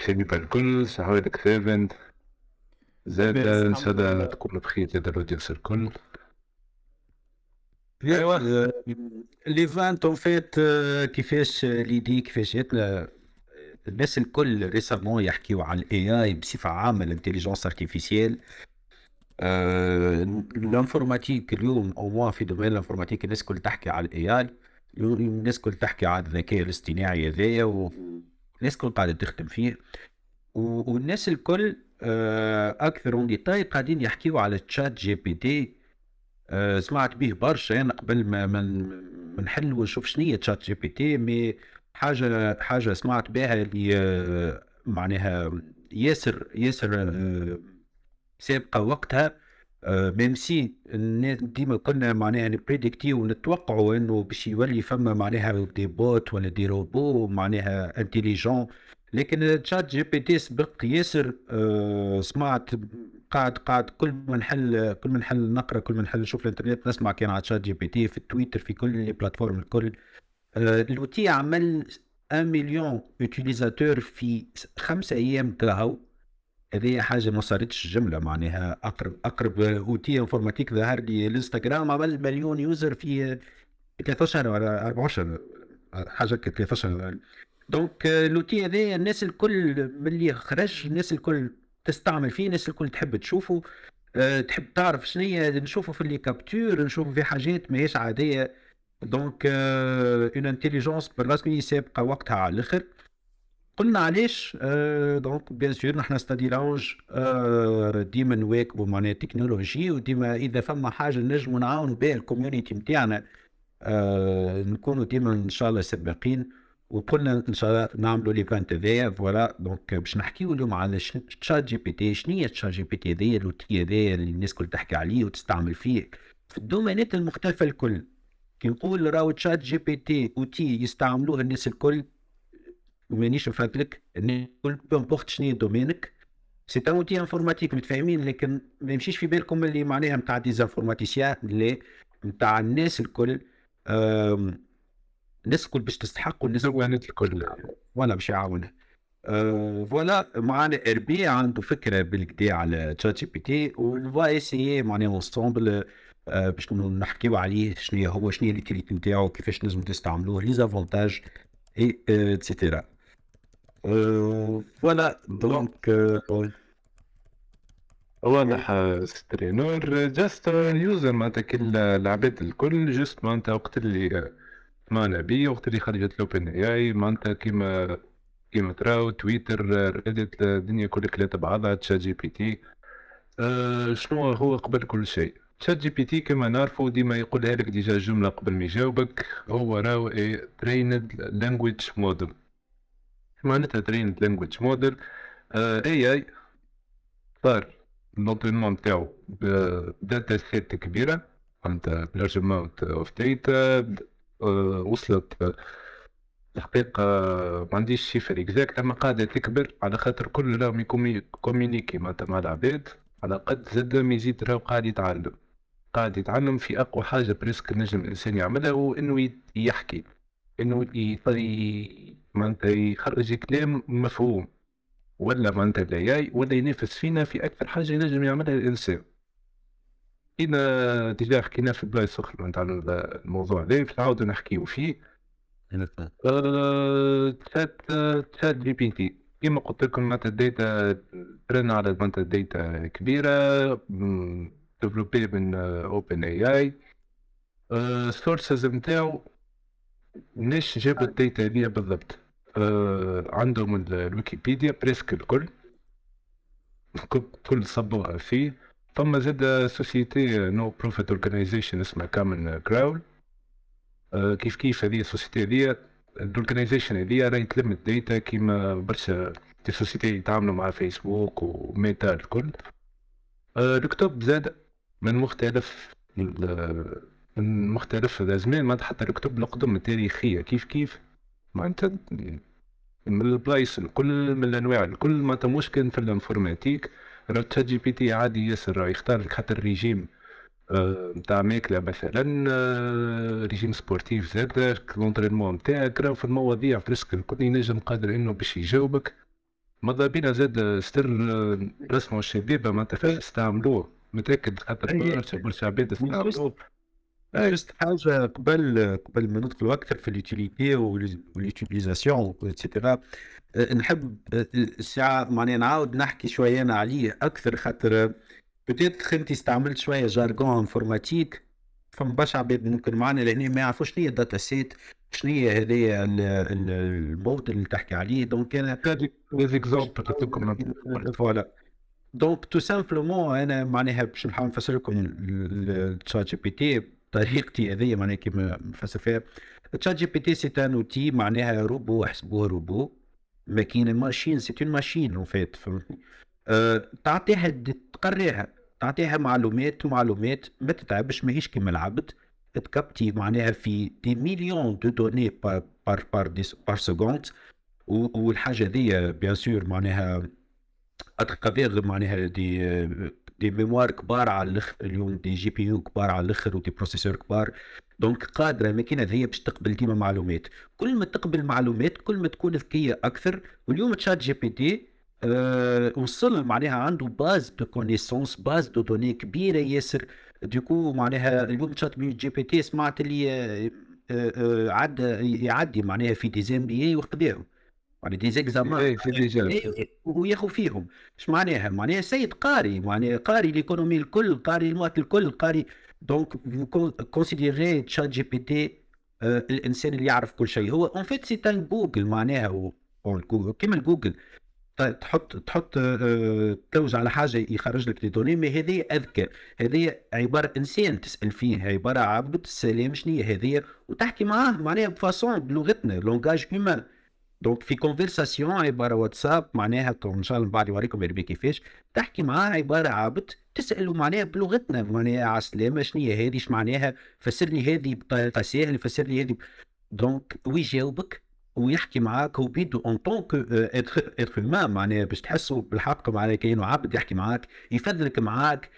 حبيب الكل. سعودك سيفن. زاد تكون بخير زاد ال audience الكل. ايوا l'event en fait كيفاش l'idée كيفاش جاتنا الناس الكل récemment يحكيو على ال AI بصفة عامة ال intelligence artificielle ال informatique اليوم أو في domaine ال informatique الناس الكل تحكي على ال AI الناس الكل تحكي على الذكاء الاصطناعي هذايا والناس الكل قاعدة تخدم فيه. والناس الكل آه، أكثر en détail قاعدين يحكيو على تشات جي بي تي. آه، سمعت به برشا أنا قبل ما من نحل ونشوف شنو هي تشات جي بي تي mais حاجة حاجة سمعت بها اللي آه، معناها ياسر ياسر سابقة وقتها. même si ديما كنا معناها ن prédicti ونتوقعوا إنه باش يولي فما معناها des bots ولا des robots معناها intelligents لكن تشات جي بي تي سبق ياسر آه سمعت قاعد قاعد كل ما نحل كل ما نحل نقرأ كل ما نحل نشوف الإنترنت نسمع كان على تشات جي بي تي في تويتر في كل ال plateformes الكل. آه l'outil عمل 1 مليون utilisateurs في خمسة أيام تاعو هذه حاجة ما صارتش جمله معناها. أقرب أقرب outil informatique ظهر لي الإنستغرام عمل مليون user في 13 ولا 14 حاجة 13 donc l'outil هذا الناس الكل ملي خرج الناس الكل تستعمل فيه الناس الكل تحب تشوفه. أه تحب تعرف شنو نشوفه في les captures نشوفه في حاجات ماهيش عادية. donc une intelligence بالرسمي سابقه وقتها على الآخر. قلنا علاش أه donc bien sûr نحن Study Lounge أه ديما نواكبوا معناها التكنولوجي وديما إذا فما حاجة نجموا نعاونوا بها ال community نتاعنا أه نكونوا ديما إن شاء الله سباقين وقلنا إن شاء الله نعملوا l'event هذايا voilà. donc باش نحكيو اليوم على تشات جي بي تي شنو هي تشات جي بي تي هذايا l'outil هذايا اللي الناس كل تحكي عليه وتستعمل فيه؟ في ال domaineات المختلفة الكل. كي نقول راهو تشات جي بي تي outil يستعملوه الناس الكل مانيش نفادلك الكل peu importe شنو domaineك c'est un outil informatique متفاهمين؟ لكن ما يمشيش في بالكم اللي معناها نتاع des informaticiens اللي نتاع الناس الكل الناس الكل باش تستحق والناس الكل وأنا باش يعاونها. فوالا معنا اربي عنده فكرة بالكدا على تشات جي بي تي والفا اسيي معناها اونستومبل أه باش نحكيو عليه شنو هو شنو هي الكريت نتاعو كيفاش لازم تستعملوه لي زافونتاج اي اتسيتيرا فوالا دونك واضح سترينور جاست يوزر معناتها كل العباد الكل جست معناتها وقت اللي معنا بي وقت اللي خرجت لوبن اي اي معناتها كيما كيما تراو تويتر ريدت الدنيا كلها كلات بعضها تشات جي بي تي. أه شنو هو قبل كل شيء؟ تشات جي بي تي كما نعرفوا ديما يقولها لك ديجا جملة قبل ما يجاوبك هو راهو اي تريند لانجويج موديل معناتها trained language model AI صار l'entraînement نتاعو ب data set كبيره معناتها ب large amount of data وصلت الحقيقة ما عنديش chiffre exact أما قاعدة تكبر على خاطر كل راهم ي communiqui معناتها مع العباد على قد زاد يزيد راهو قاعد يتعلم. قاعد يتعلم في أقوى حاجة presque نجم الإنسان يعملها هو إنه يحكي إنه معناتها يخرج كلام مفهوم ولا معناتها ال AI ولا ينافس فينا في أكثر حاجة ينجم يعملها الإنسان. حكينا déjà حكينا في بلايص أخرى نتاع الموضوع هذا نعاودو نحكيو فيه. تشات تشات جي بي تي. كيما قلت لكم معناتها ال data trained على معناتها data كبيرة développé من OpenAI ال sources نتاعو مناش جابوا ال data هذيا بالضبط؟ عندهم الويكيبيديا presque الكل. كل صبوها فيه. ثم زاد société non-profit organization اسمها Common Crawl. كيف كيف هذه ال société هذه؟ ال organization هذه راهي تلم ال data كيما برشا des sociétés يتعاملوا مع فيسبوك وميتا الكل. الكتب زاد من مختلف من مختلف الازمان ما حتى الكتب القدم التاريخية. كيف كيف؟ معناتها من البلايص الكل من الأنواع الكل معناتها مشكل في ال informatique. راه تشات جي بي تي عادي ياسر يختار لك حتى الريجيم نتاع ماكله مثلا آه، régime sportif زاد l'entraînement نتاعك راهو في المواضيع presque الكل ينجم قادر إنه باش يجاوبك. ماذا بينا زاد ستر آه، رسموا الشبيبه معناتها فاش تستعملوه متأكد خاطر برشا برشا عباد استعملوه حاجة قبل قبل ما ندخلوا أكثر في ال utilité وال utilisation et cetera نحب الساعة معناها نعاود نحكي شوية أنا عليه أكثر خاطر peut-être انت استعملت شوية jargon informatique فما برشا عباد ممكن معنا لأن ما يعرفوش شنو هي ال data set شنو هي هذايا الموديل اللي تحكي عليه donc أنا voilà donc tout simplement أنا معناها باش نحاول نفسر لكم ال ChatGPT بطريقتي هذيا معناها كيما نفسر فيها ال ChatGPT c'est un outil معناها روبو احسبوه روبو. ماكينه machine c'est une machine en fait فهمتني؟ أه تعطيها تقريها. تعطيها معلومات ومعلومات ما تتعبش ماهيش كيما العبد. تكبتي معناها في des millions de données par par par, par seconde والحاجة هذيا bien sûr معناها à travers معناها des des mémoires كبار على الأخر اليوم des GPU كبار على الأخر و des processeurs كبار. donc قادرة الماكينه هي باش تقبل ديما معلومات. كل ما تقبل معلومات كل ما تكون ذكية أكثر. واليوم ChatGPT أه وصل معناها عنده base de connaissances base de données كبيرة ياسر. ديكو معناها اليوم ChatGPT سمعت اللي أه أه عد يعدي معناها في des MBA وقداهم يعني des examens وياخذ فيهم. إيش معناها؟ معناها سيد قاري معناها قاري ال économie الكل قاري المواطن الكل قاري. donc considérer ChatGPT الإنسان اللي يعرف كل شيء. هو en fait c'est un Google معناها. كيما الجوجل تحط تحط تلوج على حاجة يخرج لك données mais هذه أذكى. هذه عبارة إنسان تسأل فيه عبارة عبد السلام شنو هي هذه؟ وتحكي معاه معناها ب façon بلغتنا langage humain donc في conversation عباره واتساب معناها ان شاء الله بعد يوريكم يربي كيفاش تحكي معاه عباره عبد تساله معناها بلغتنا معناها على السلامه شنو هي هذه معناها فسر لي هذه بطريقه سهله فسر لي هذه donc ويجاوبك ويحكي معاك هو بيدو en tant qu'être humain معناها باش تحسوا بالحق معناها كانه عبد يحكي معاك يفذلك معاك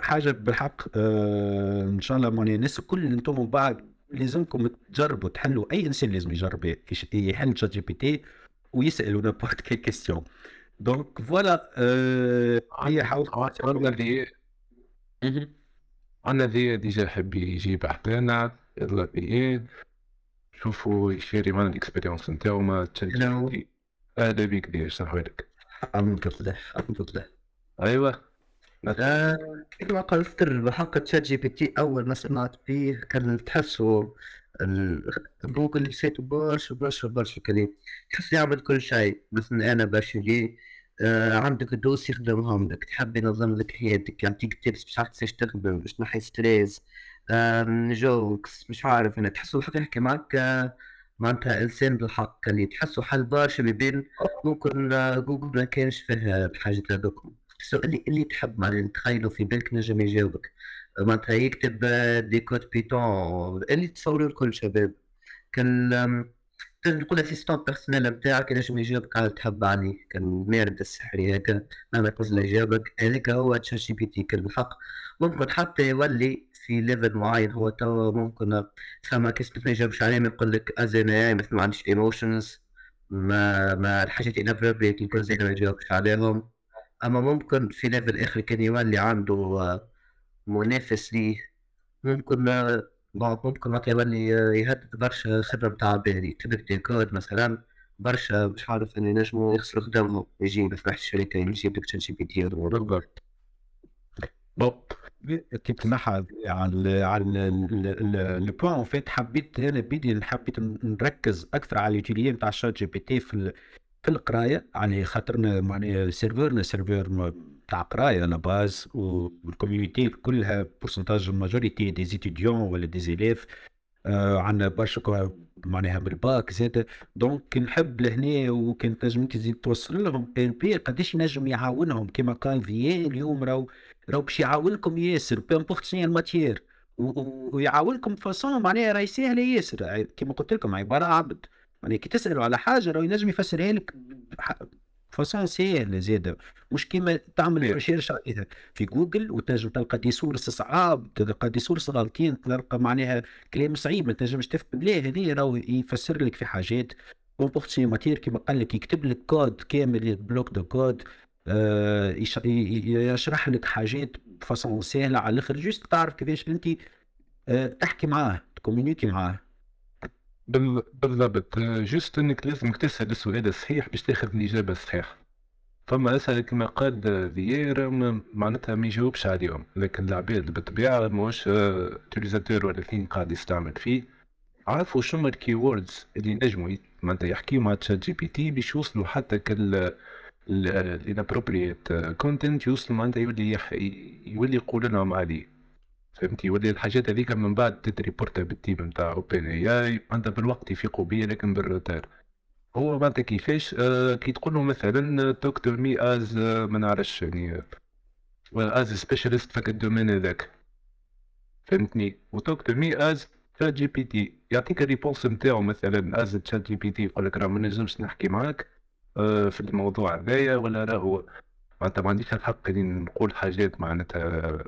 حاجة بالحق ان شاء الله معناها الناس الكل أنتم بعد لازمكم تجربوا تحلوا أي إنسان لازم يجرب يحل شات جي بي تي ويسالوا نابورت كي كيستيون دونك فوالا هي حاول عندنا ذي عندنا ذي ديجا حب يجيب ذي شوفوا يشيري معنا الاكسبيريونس نتاعو ما تشارك أهلا بك ديجا شنو لك الحمد لله الحمد لله. أيوه. كما قلت بحق ChatGPT أول ما سمعت فيه كان تحسوا جوجل سيتو برشا برشا برشا كلام تحس يعمل كل شيء. مثلا أنا باش يجي آه عندك دوس يخدمهم لك. تحب ينظم لك حياتك. يعطيك tips باش كيفاش تخدم باش تنحي stress آه jokes مش عارف أنا تحسوا الحق يحكي معك آه معناتها إنسان بالحق. اللي تحسوا حل برشا بين ممكن آه جوجل ما كانش فيها بحاجة هذوكم. اللي, اللي تحب معناها تخيله في بالك نجم يجاوبك معناتها يكتب des codes Python اللي تصوروا الكل شباب كان تقدر تقول assistant personnel نتاعك نجم يجاوبك على تحب عليه كالمارد السحري هكا مهما قصد يجاوبك هذاك هو ChatGPT بالحق ممكن حتى يولي في level معين هو تو ممكن فما كيس ما يجاوبش عليه يقول لك ازينا مثل ما عنديش ايموشنز ما ما الحاجات انابروبريت يكون زي ما يجاوبش عليهم أما ممكن في ليفل آخر كان يولي عنده آه، منافس ليه. ممكن آه، ممكن وقت يولي آه، يهدد برشا خبرة بتاع بالي تبدا كود مثلا برشا مش عارف ان ينجموا يخسروا خدمهم يجي في واحد الشركة يجيب لك جي بي تي بالضبط كيف تنحى على على ال point حبيت أنا بدي حبيت نركز أكثر على ال utilité نتاع ال ChatGPT في في القراية يعني خاطرنا معناها serveurنا serveur تاع قراية la base وال community كلها pourcentage majorité des étudiants ولا des élèves آه عندنا برشا معناها بالباك زاد. donc نحب لهنا وكان تنجم تزيد توصل لهم. بي قداش ينجم يعاونهم؟ كما قال فيان اليوم راهو راهو باش يعاونكم ياسر n'importe شنو ال matière ويعاونكم façon معناها راهي ساهله ياسر. كما قلت لكم عبارة عبد. يعني كي تسالوا على حاجة راه ينجم يفسرها لك façon سهله زاده مش كيما تعمل إيه. recherche في جوجل وتنجم تلقى des sources صعاب تلقى des sources غالطين تلقى معناها كلام صعيب ما تنجمش تفهم. لا هذه راهو يفسر لك في حاجات. matière كيما قال لك يكتب لك كود كامل bloc de code آه يشرح لك حاجات بفاسون سهله على الآخر. جوست تعرف كيفاش أنت آه تحكي معاه تكومينيكي معاه. بالضبط. جوست إنك لازم تسأل السؤال الصحيح باش تاخذ الإجابة الصحيحة. فما أسئلة كما قال فيير م- معناتها ما يجاوبش عليهم. لكن العباد بالطبيعة ماهوش تيليزاتور ولا ثين قاعد يستعمل فيه. عارفوا شنو الكي ووردز اللي نجموا معناتها يحكيو مع ChatGPT باش يوصلوا حتى كال ال inappropriate content يوصلوا معناتها يولي. يولي يقول لهم عليه. فهمتي؟ يولي الحاجات هذيك من بعد تتريبورتا بال team نتاع OpenAI معناتها بالوقت يفيقوا بيا لكن بال retard هو معناتها كيفاش؟ آه كي تقول له مثلا talk to me as ما نعرفش يعني as specialist في ال domaine هذاك. فهمتني؟ و talk to me as ChatGPT يعطيك ال réponse نتاعو مثلا as ChatGPT يقول لك راه ما نجمش نحكي معاك آه في الموضوع هذايا ولا راهو معناتها ما عنديش الحق إني نقول حاجات معناتها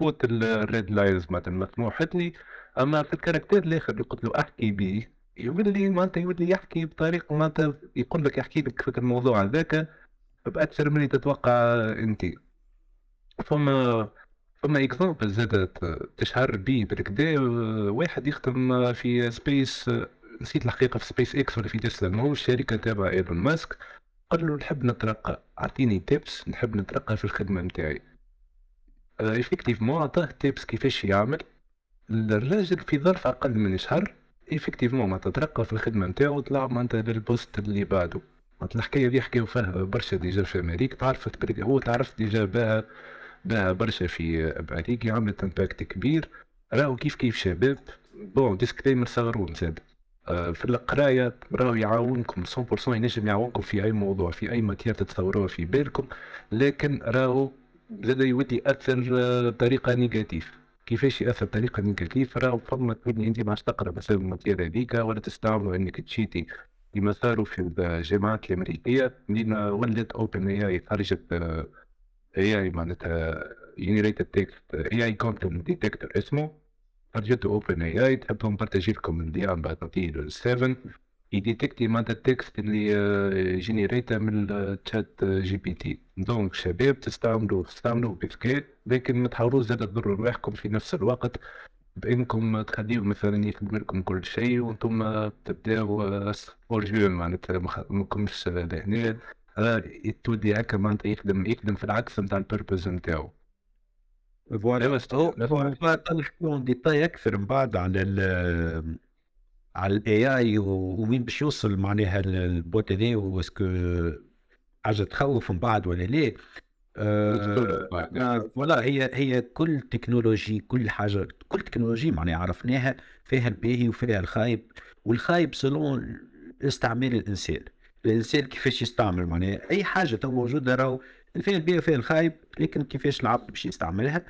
فوت ال red lines معناتها مسموح لي أما في ال caractère الآخر اللي قلت له أحكي به يولي معناتها يولي يحكي بطريقة معناتها يقول لك يحكي لك في الموضوع هذاك بأكثر من اللي تتوقع أنت. فما فما exemple زاد تشهر بيه بالكدا واحد يخدم في Space نسيت الحقيقة في سبيس إكس ولا في تسلا المهم الشركة تابعه إيلون ماسك قال له نحب نترقى أعطيني tips نحب نترقى في الخدمة نتاعي effectivement عطاه tips كيفاش يعمل. الراجل في ظرف أقل من شهر effectivement معناتها ترقى في الخدمة نتاعو وطلع معناتها لل poste اللي بعده. معناتها الحكاية دي حكاو فيها برشا déjà في أمريكا تعرفت هو تعرف déjà بها بها برشا في أمريكا عملت impact كبير. راهو كيف كيف شباب bon disclaimer صغرون زاد في القراية راهو يعاونكم 100% ينجم يعاونكم في أي موضوع في أي matière تتصوروها في بالكم. لكن راهو زاد يولي ياثر بطريقه négative. كيفاش يأثر بطريقه négative؟ راهو فما تولي انت ما تقرا مثلا ال matière هذيك ولا تستعملوا إنك ت cheat ي كما صاروا في الجامعات الأمريكية لين ولات OpenAI خرجت AI معناتها generated text AI content detector اسمه. خرجت OpenAI تحب نبارتاجي لكم اللين بعد نعطيه 7 يديتكتي معناتها ال texte اللي جينيريتا من ال ChatGPT donc شباب تستعملوا تستعملوا بذكاء لكن ما تحاولوش زاد تضروا رواحكم في نفس الوقت. بإنكم تخليو مثلا يخدم لكم كل شيء وأنتم تبداو hors-jeu معناتها ما ماكمش لهنا تولي هكا معناتها يخدم يخدم في العكس نتاع ال purpose نتاعو voilà هو détail أكثر من بعد على ال على ال AI وين باش يوصل معناها ال bot هذا و est-ce que حاجة تخوف من بعد ولا لا. آه، آه، ولا هي هي كل تكنولوجي كل حاجة كل تكنولوجي معناها عرفناها فيها الباهي وفيها الخايب والخايب selon استعمال الإنسان. الإنسان كيفاش يستعمل معناها؟ أي حاجة تو موجودة راهو فيها الباهي وفيها الخايب لكن كيفاش العبد باش يستعملها؟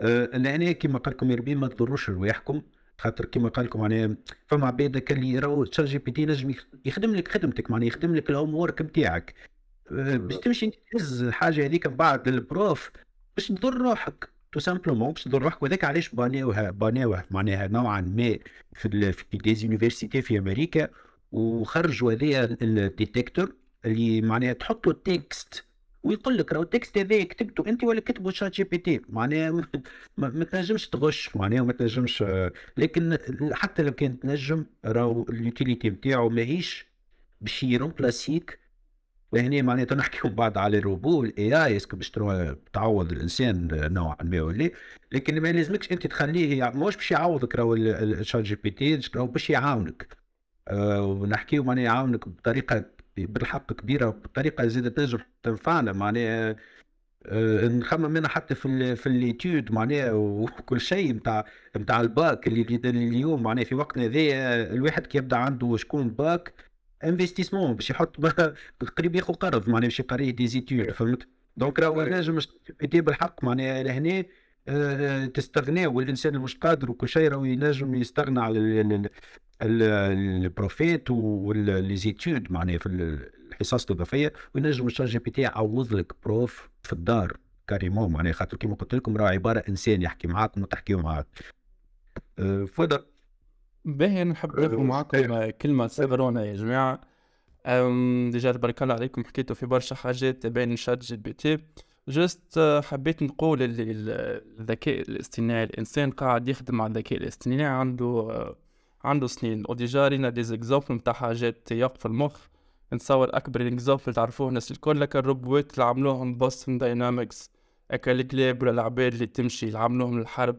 آه لهنا كيما قال لكم يربي ما تضروش رواحكم. خاطر كيما قال لكم معناها فما عباد كان اللي يراو ChatGPT نجم يخ- يخدم لك خدمتك معناها يخدم لك ال homework نتاعك آه، باش تمشي تهز الحاجة هذيك من بعد لل prof باش تضر روحك. tout simplement باش تضر روحك وذاك علاش بانيوها بانيوها معناها نوعا ما في في des universités في أمريكا. وخرجوا هذايا ال detector اللي معناها تحط له ال texte ويقول لك راهو ال texte هذا كتبته انت ولا كتبه ChatGPT. معناها ما, تنجمش تغش معناها ما تنجمش لكن حتى لو كان تنجم راهو ال utilité نتاعو ماهيش باش يرومبلاسيك وهنا معناتها نحكيو بعد على ال robot وال AI est-ce que باش تعوض الإنسان نوعا ما ولا لكن ما لازمكش أنت تخليه يع- مش باش يعوضك راهو ال- ال- ال ChatGPT راهو باش يعاونك. آه ونحكيو معناها يعاونك بطريقة بالحق كبيرة بطريقه زادة تنجم تنفعنا معناها آه، نخمم منها حتى في في اليوتيوب معناها وكل شيء نتاع نتاع الباك اللي اليوم معناها في وقتنا هذا الواحد كي يبدأ عنده شكون باك investissement باش يحط قريب ياخذ قرض معناها باش يقري des études فهمت؟ donc راهو نجم بالحق معناها لهنا تستغنى والإنسان مش قادر وكل شيء راهو ينجم يستغنى على ال- ال- ال- البروفيت و les études معناها في ال- الحصص الإضافية وينجم ال ChatGPT يعوض لك prof في الدار carrément معناها خاطر كيما قلت لكم راه عبارة إنسان يحكي معاك وما تحكيو معاك. أه فضل باهي أنا نحب ناخذ معاكم كلمة سيفرونا يا جماعة. déjà تبارك الله عليكم حكيتوا في برشا حاجات بين ChatGPT. juste حبيت نقول اللي الذكاء الاصطناعي الإنسان قاعد يخدم على الذكاء الاصطناعي عنده عنده سنين. و déjà رينا des exemples نتاع حاجات يقف المخ. نتصور أكبر exemple تعرفوه الناس الكل لك الروبوت اللي عملوهم Boston Dynamics هكا الكلاب ولا العباد اللي تمشي اللي عملوهم الحرب.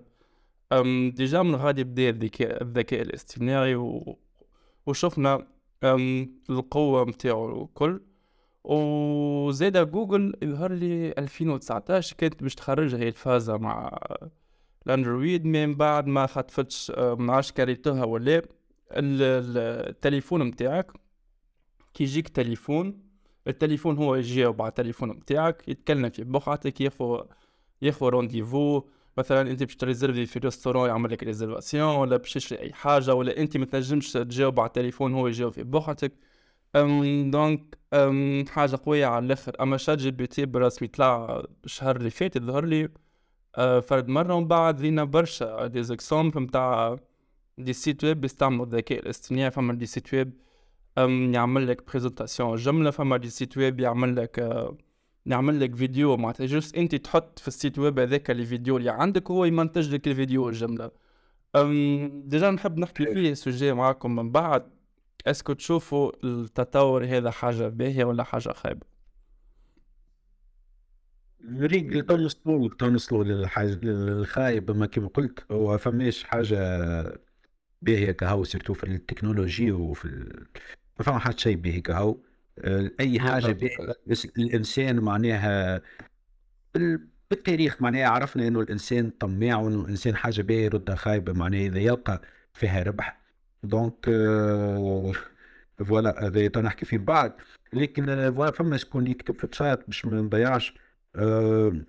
أم déjà من غادي بدا الذكاء الذكاء الاصطناعي و... وشفنا القوة متاعو الكل. وزادا جوجل يظهر لي 2019 كانت باش تخرج هي الفازة مع ال Android من بعد ما خطفتش ما عادش كريتوها ولا التليفون متاعك. كي يجيك تليفون التليفون هو يجاوب على التليفون متاعك يتكلم في بقعتك ياخو ياخو rendez-vous مثلا أنت باش تريزرفي في restaurant يعمل لك réservation ولا باش تشري أي حاجة ولا أنت ما تنجمش تجاوب على التليفون هو يجاوب في بقعتك donc حاجة قوية على الآخر. أما ChatGPT برسمي طلع الشهر اللي فات ظهر لي أه فرد مرة ومن بعد لينا برشا des exemples نتاع des sites web بيستعملوا الذكاء الاصطناعي. فما des sites web يعمل لك présentation جملة. فما des sites web يعمل لك أه نعمل لك فيديو. معناتها juste أنت تحط في ال site web هذاك الفيديو اللي عندك هو يمنتج لك الفيديو الجملة. déjà نحب نحكي فيه sujet معاكم من بعد. est-ce que تشوفوا التطور هذا حاجة باهية ولا حاجة خايبة. نريد تو نوصلوا تو نوصلوا للحاجه الخايب ما كيما قلت هو فماش حاجة باهية كهو surtout في التكنولوجي وفي ال... ما فما حتى شيء باهي كهو. أي حاجة باهية بس الإنسان معناها بالتاريخ معناها عرفنا إنه الإنسان طماع وإنه الإنسان حاجة باهية يردها خايبة معناها إذا يلقى فيها ربح donc voilà هذا نحكي فيه بعد لكن voilà فما شكون يكتب في الشات باش ما نضيعش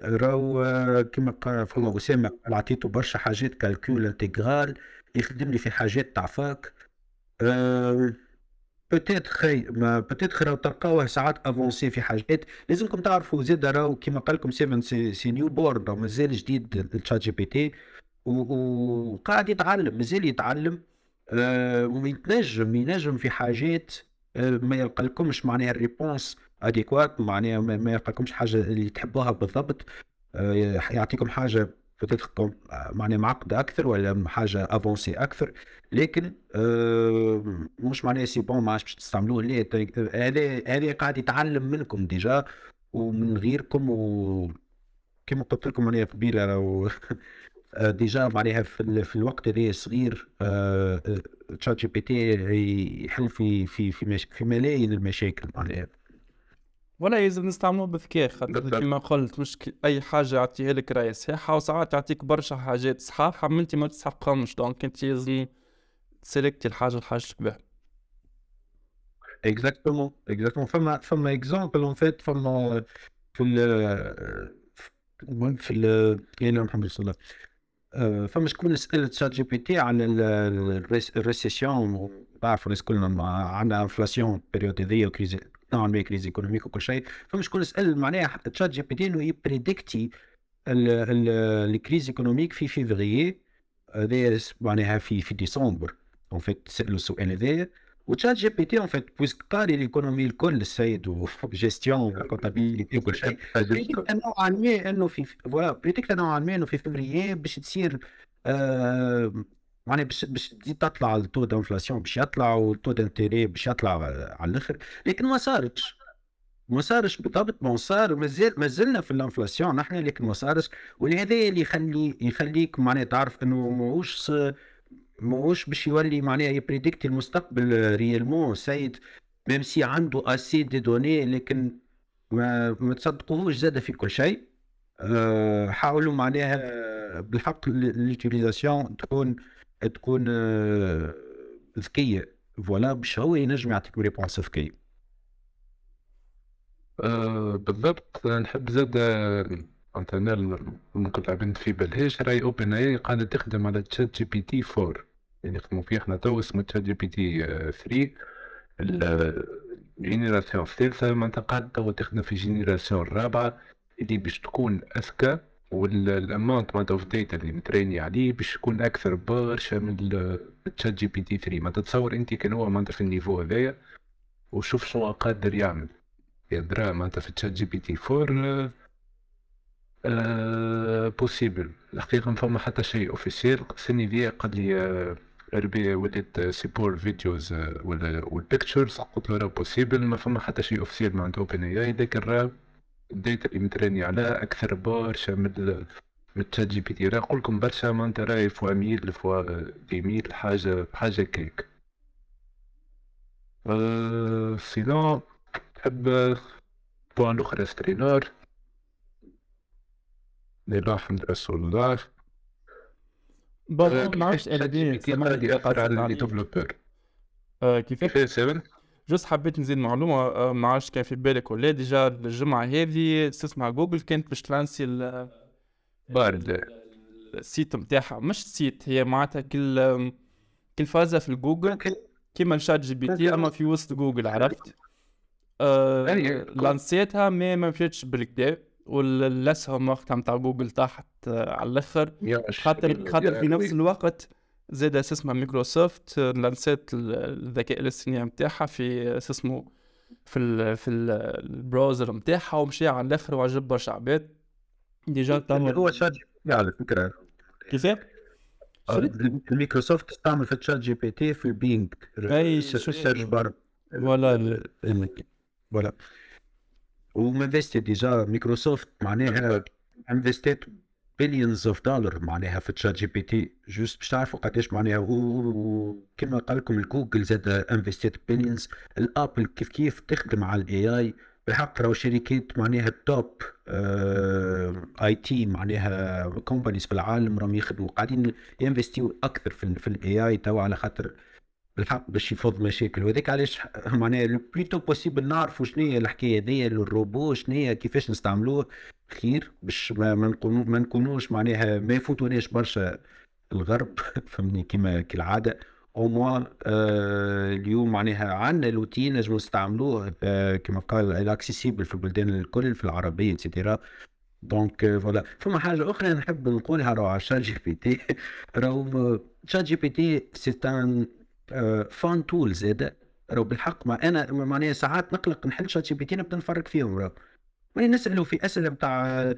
راهو كما قال فما اسامه عطيته برشا حاجات calcul intégral يخدم لي في حاجات تاع فاك peut-être خي peut-être راهو تلقاوه ساعات avancé في حاجات لازمكم تعرفوا زاد راهو كيما قال لكم 7 c'est, c'est new born مازال جديد ال Chat GPT وقاعد يتعلم مازال يتعلم ويتنجم ينجم في حاجات أه ما يلقى لكمش معناها ال réponse adéquate معناها ما يلقى لكمش حاجة اللي تحبوها بالضبط. أه يعطيكم حاجة بتتكم معناها معقدة أكثر ولا حاجة avancé أكثر. لكن أه مش معناها c'est bon ما باش تستعملوه. لا هذا هذا قاعد يتعلم منكم déjà ومن غيركم و كما قلت لكم قبيله راهو déjà معناها في, في الوقت هذا صغير Chat GPT يحل في في في, في ملايين المشاكل معناها. ولا يلزم نستعملوه بذكاء خاطر كيما قلت مش أي حاجة يعطيها لك راي صحيحه وساعات يعطيك برشا حاجات صحاحه ما أنت ما تستحقهمش. donc أنت لازم تـ sélecti الحاجة اللي حاجتك بها exactement exactement فما فما exemple en fait فما في ال في ال يعني محمد صلى الله فما شكون سال Chat GPT عن ال récession تعرفوا الناس كلنا عندنا inflation période هذيا و crise نوعا ما crise économique وكل شيء. فما شكون سال معناها Chat GPT انه ي prédicti ال crise économique في فيفري هذا معناها في في ديسمبر. en fait سالوا السؤال هذايا و Chat GPT en fait puisque قاري ال économie الكل السيد و gestion comptabilité وكل شيء prédicta نوعا ما انه في voilà prédicta نوعا ما انه في فبراير باش تصير آه معناها باش باش تزيد تطلع ال taux d'inflation باش يطلع وال taux d'intérêt باش يطلع على الآخر لكن ما صارتش ما صارش بالضبط ما صار مازال ما زلنا في ال inflation نحن لكن ما صارش ولهذا اللي يخلي يخليك معناها تعرف انه ماهوش ماهوش باش يولي معناها ي prédicti المستقبل réellement سيد même si عنده assez de données لكن ما, ما تصدقوهوش زاد في كل شيء. أه حاولوا معناها بالحق l'utilisation تكون تكون أه ذكية. voilà باش هو ينجم يعطيك réponse ذكية. أه بالضبط. نحب زاد كان الناس ما في بالهاش راهي OpenAI قاعدة تخدم على Chat GPT 4 يعني نخدموا فيه إحنا تو اسمه Chat GPT 3 génération الثالثة معناتها قاعد توا تخدم في génération الرابعة اللي باش تكون أذكى وال amount معناتها of data اللي m trainé عليه باش يكون أكثر برشا من Chat GPT 3 ما تتصور أنت كان هو معناتها في ال niveau هذايا وشوف شنو قادر يعمل. يدرى معناتها في Chat GPT 4 آه possible الحقيقة ما فما حتى شيء officiel السنة دي قال لي آه ربي وليت سيبور فيديوز والبيكتشرز قلت له راه بوسيبل ما فما حتى شيء اوفيسيال معناتها اوبن اي اي لكن راه الداتا اللي متراني عليها أكثر برشا من من تشات جي بي تي راه نقول لكم برشا معناتها راهي فوا ميل فوا دي ميل حاجة حاجة كيك أه سينو تحب بوان أخرى سترينر لا الحمد رسول؟ الله برضه ما عرفتش ال غادي يأثر على كيفاش كيفاش سيفن جوست حبيت نزيد معلومة آه، ما عرفتش كان في بالك ولا ديجا الجمعة هذه تسمع جوجل كانت باش تلانسي ال- بارد. السيت نتاعها مش سيت هي معناتها كل كل فازة في الجوجل. كيما الشات جي بي تي أما في وسط جوجل عرفت؟ آه يعني لانسيتها ما ما مشيتش بالكدا والاسهم وقتها نتاع جوجل طاحت آه على الآخر خاطر خاطر في نفس الوقت زاد اسمها مايكروسوفت آه، lançات ال- الذكاء الاصطناعي نتاعها في اسمه في ال في ال ال browser نتاعها ومشي على الآخر وعجب برشا عباد déjà هو Chat GPT على فكره كيفاه؟ الميكروسوفت تستعمل في Chat GPT في ال Bing أي search bar ولا ال- voilà ومنفستي déjà Microsoft معناها invested billions of dollar معناها في ChatGPT juste باش تعرفوا قداش معناها وكما قال لكم الجوجل زاد invested billions ال Apple كيف كيف تخدم على ال AI بالحق راهو شركات معناها top IT معناها companies في العالم راهم يخدموا. قاعدين ينفستيو أكثر في في ال AI توا على خاطر بالحق باش يفض مشاكل. وهذاك علاش معناها le plus tôt possible نعرفوا شنو هي الحكاية هذيا الروبو شنو هي كيفاش نستعملوه. خير باش ما ما نكونو ما نكونوش معناها ما يفوتوناش برشا الغرب فهمني كيما كالعادة. أو موا آه اليوم معناها عندنا l'outil نجمو نستعملوه آه كما قال ال accessible في البلدان الكل في العربية et cetera donc voilà فما حاجة أخرى نحب نقولها راهو على ChatGPT. راهو شات جي بي تي سي ان فان تول زاد راهو بالحق ما أنا معناها ساعات نقلق نحل شات جي بي تي نبدأ نفرق فيهم راهو. ماني نسالوا في أسئلة بتاع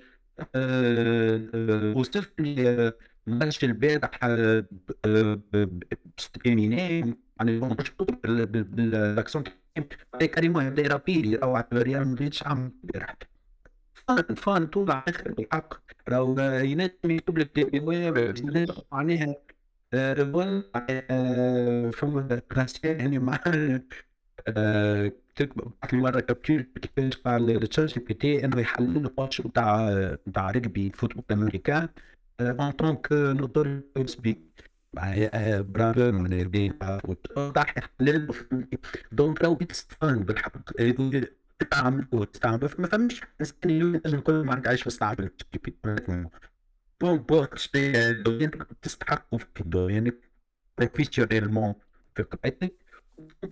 وصلت لي ماتش البارح باستئمانين يعني مشهور بالأكسون كريمو يبدا يرابيلي راهو ريال مدريد عم البارح. فان فان طول على الآخر بالحق راهو ينجم يكتب لك معناها ريفول فما رسائل يعني مع تكتب مرة كابتشر قال التشات جي بي تي إنه يحلل الماتش نتاع نتاع رجبي فوتبول امريكان ان طونك نوتور سبيك برافو من البيت يحلل دونك راهو اتس فان بالحق. تستعمل وتستعمل. ما فهمش اليوم لازم نقول ما عندك عايش في الصعب جي بي تي بون تستحقوا في الدوين بروفيسيونيلمون في قرايتك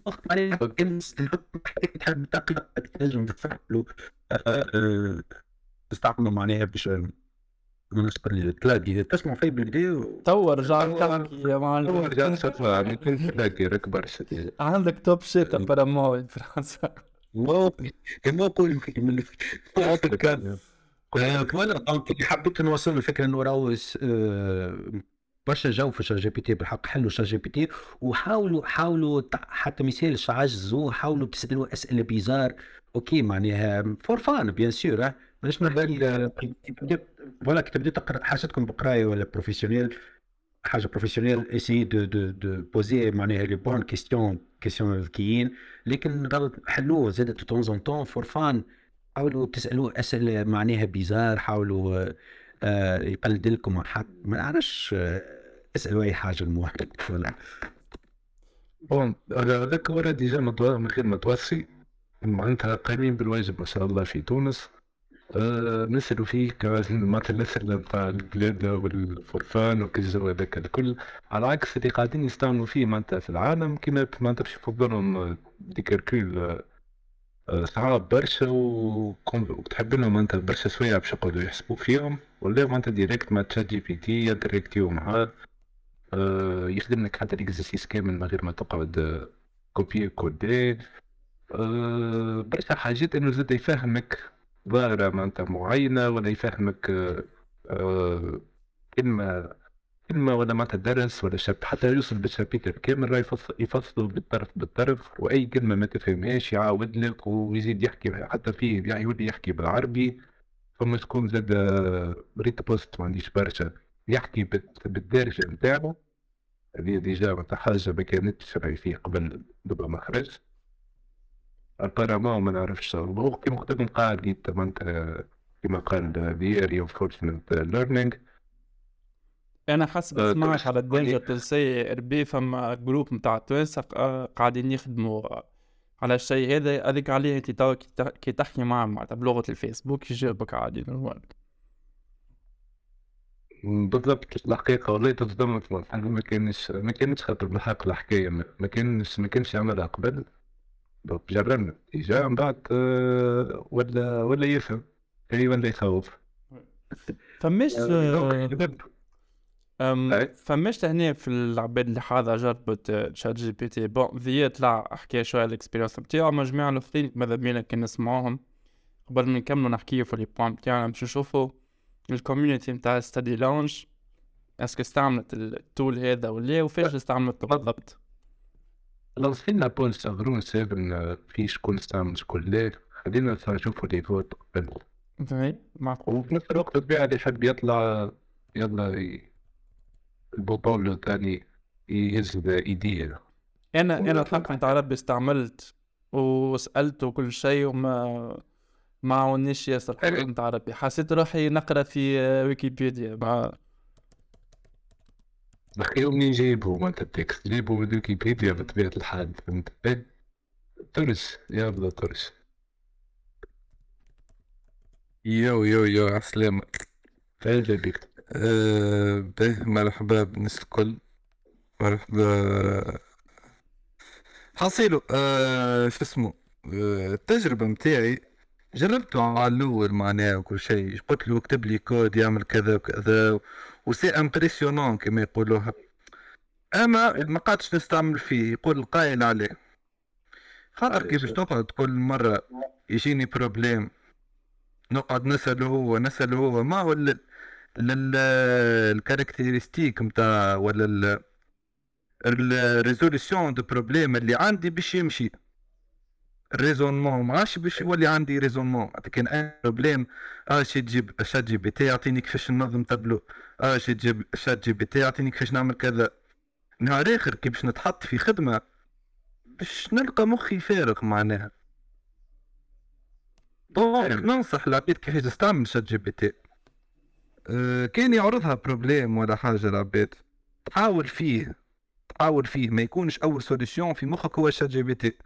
ضغط عليها تحب تقلق تنجم تفعلوا تستعملوا معناها باش للتلاقي تسمع في توا رجعت تحكي يا معلم هو رجع يعني تلاقي عندك توب شيت ابارامون فرنسا ما ما أقول من كان كمان دونك حبيت نوصل الفكرة إنه راهو برشا جو في شات جي بي تي بالحق حلوا شات جي بي تي وحاولوا حاولوا حتى ما يسالش عجزوا حاولوا تسالوا اسئله بيزار. أوكي معناها فور فان بيان سور مانيش نحكي voilà كي تبدأ تقرأ حاجتكم بقراية ولا professionnel حاجة professionnel essayez de de de poser معناها les bonnes questions questions ذكيين لكن حلوة زاد de temps en temps for fun. حاولوا تسألوه أسئلة معناها bizarres حاولوا آه يقلد لكم حد ما نعرفش آه اسألوا أي حاجة المهم. ولا bon هذاك ورا déjà من غير ما توصي معناتها قايمين بالواجب ما شاء الله في تونس. آه نسألوا فيه مثلا الأسئلة نتاع البلاد وال for fun والكجر هذاك الكل. على عكس اللي قاعدين يستعملوا فيه معناتها في العالم كيما معناتها باش يفضلهم des calculs صعاب برشا وتحب لهم أنت برشا سوايع باش يقعدوا يحسبوا فيهم؟ ولا أنت direct مع ChatGPT ينتراكتيو معاه آه، يخدم لك حتى ال exercice كامل من غير ما تقعد آه، copier coller آه، برشا حاجات إنه زاد يفهمك ظاهرة معناتها معينة ولا يفهمك آه، آه، كلمة كلمة ولا معناتها درس ولا شاب حتى يوصل بالشابيتر كامل راه يفصل يفصلوا بالطرف بالطرف وأي كلمة ما تفهمهاش يعاود لك ويزيد يحكي حتى فيه يعني يولي يحكي بالعربي فما تكون زاد ريت بوست ما عنديش برشا. يحكي بال- بالدارجة نتاعو هذه ديجا معناتها حاجة ما كانتش راهي فيه قبل دوبا ما خرج. ابارامون ما نعرفش كيما قلت لكم قاعد معناتها كيما قال of fortunate learning. أنا حسب آه، سمعت تونس على تقولي- الديجيتال سي إر بي فما جروب نتاع توانسه آه، قاعدين يخدموا على الشيء هذا هذيك عليه أنت تو كي تح- كي تحكي معاه معناتها بلغة الفيسبوك يجاوبك عادي نورمال بالضبط الحقيقة والله تصدمت ما كانش ما كانتش خاطر بالحق الحكاية. ما ما كانش ما كانش يعملها قبل. جربنا جا من بعد آه، ولا ولا يفهم. ولا يخوف. فماش آه، دوك أم أي. فماش هنا في العباد اللي حاضرة جربت ChatGPT bon ذي طلع حكى شوية ال expérience نتاعو اما جميع الاخرين ماذا بينا كان نسمعوهم. قبل ما نكملوا نحكيو في les points بتاعنا باش نشوفوا ال community نتاع Study Lounge est-ce que استعملت ال tool هذا ولا وفاش استعملته بالضبط. لو فينا poll صغرون سابن في شكون استعمل شكون لا خلينا نشوفوا les votes قبل معقول. وفي نفس الوقت اللي يحب يطلع يلا البوبولو الثاني يهز إيديه. أنا أنا الحق نتاع ربي استعملت وسالته كل شيء وما ما عاونيش ياسر. الحق. نتاع ربي. حسيت روحي نقرأ في ويكيبيديا. مع بخير منين جايبه؟ ما أنت ال texte جايبه من ويكيبيديا بطبيعة الحال. فهمت؟ إيه؟ ترس. يلا ترس. يو يو يو عسلامة بك أه به مرحبا بالناس الكل. مرحبا. حصيلو أه شو اسمه أه التجربة متاعي جربته على الأول معناه وكل شيء. قلت له اكتب لي كود يعمل كذا وكذا و c'est impressionnant كما يقولوها. أما ما قعدتش نستعمل فيه يقول القائل عليه. خاطر كيفاش تقعد كل مرة يجيني problème نقعد نسأله هو نسأله هو. ما ال- ال caractéristique متاع ولا ال ال résolution de problème اللي عندي باش يمشي. ال raisonnement ما عادش باش يولي عندي raisonnement. كان أي problème آه شي تجيب ChatGPT يعطيني كيفاش ننظم تابلو آه شي تجيب ChatGPT يعطيني كيفاش نعمل كذا. نهار آخر كي باش نتحط في خدمة باش نلقى مخي فارغ معناها. donc ننصح العباد كيفاش تستعمل ChatGPT كان يعرضها problème ولا حاجة العباد تحاول فيه تحاول فيه ما يكونش أول solution في مخك هو ChatGPT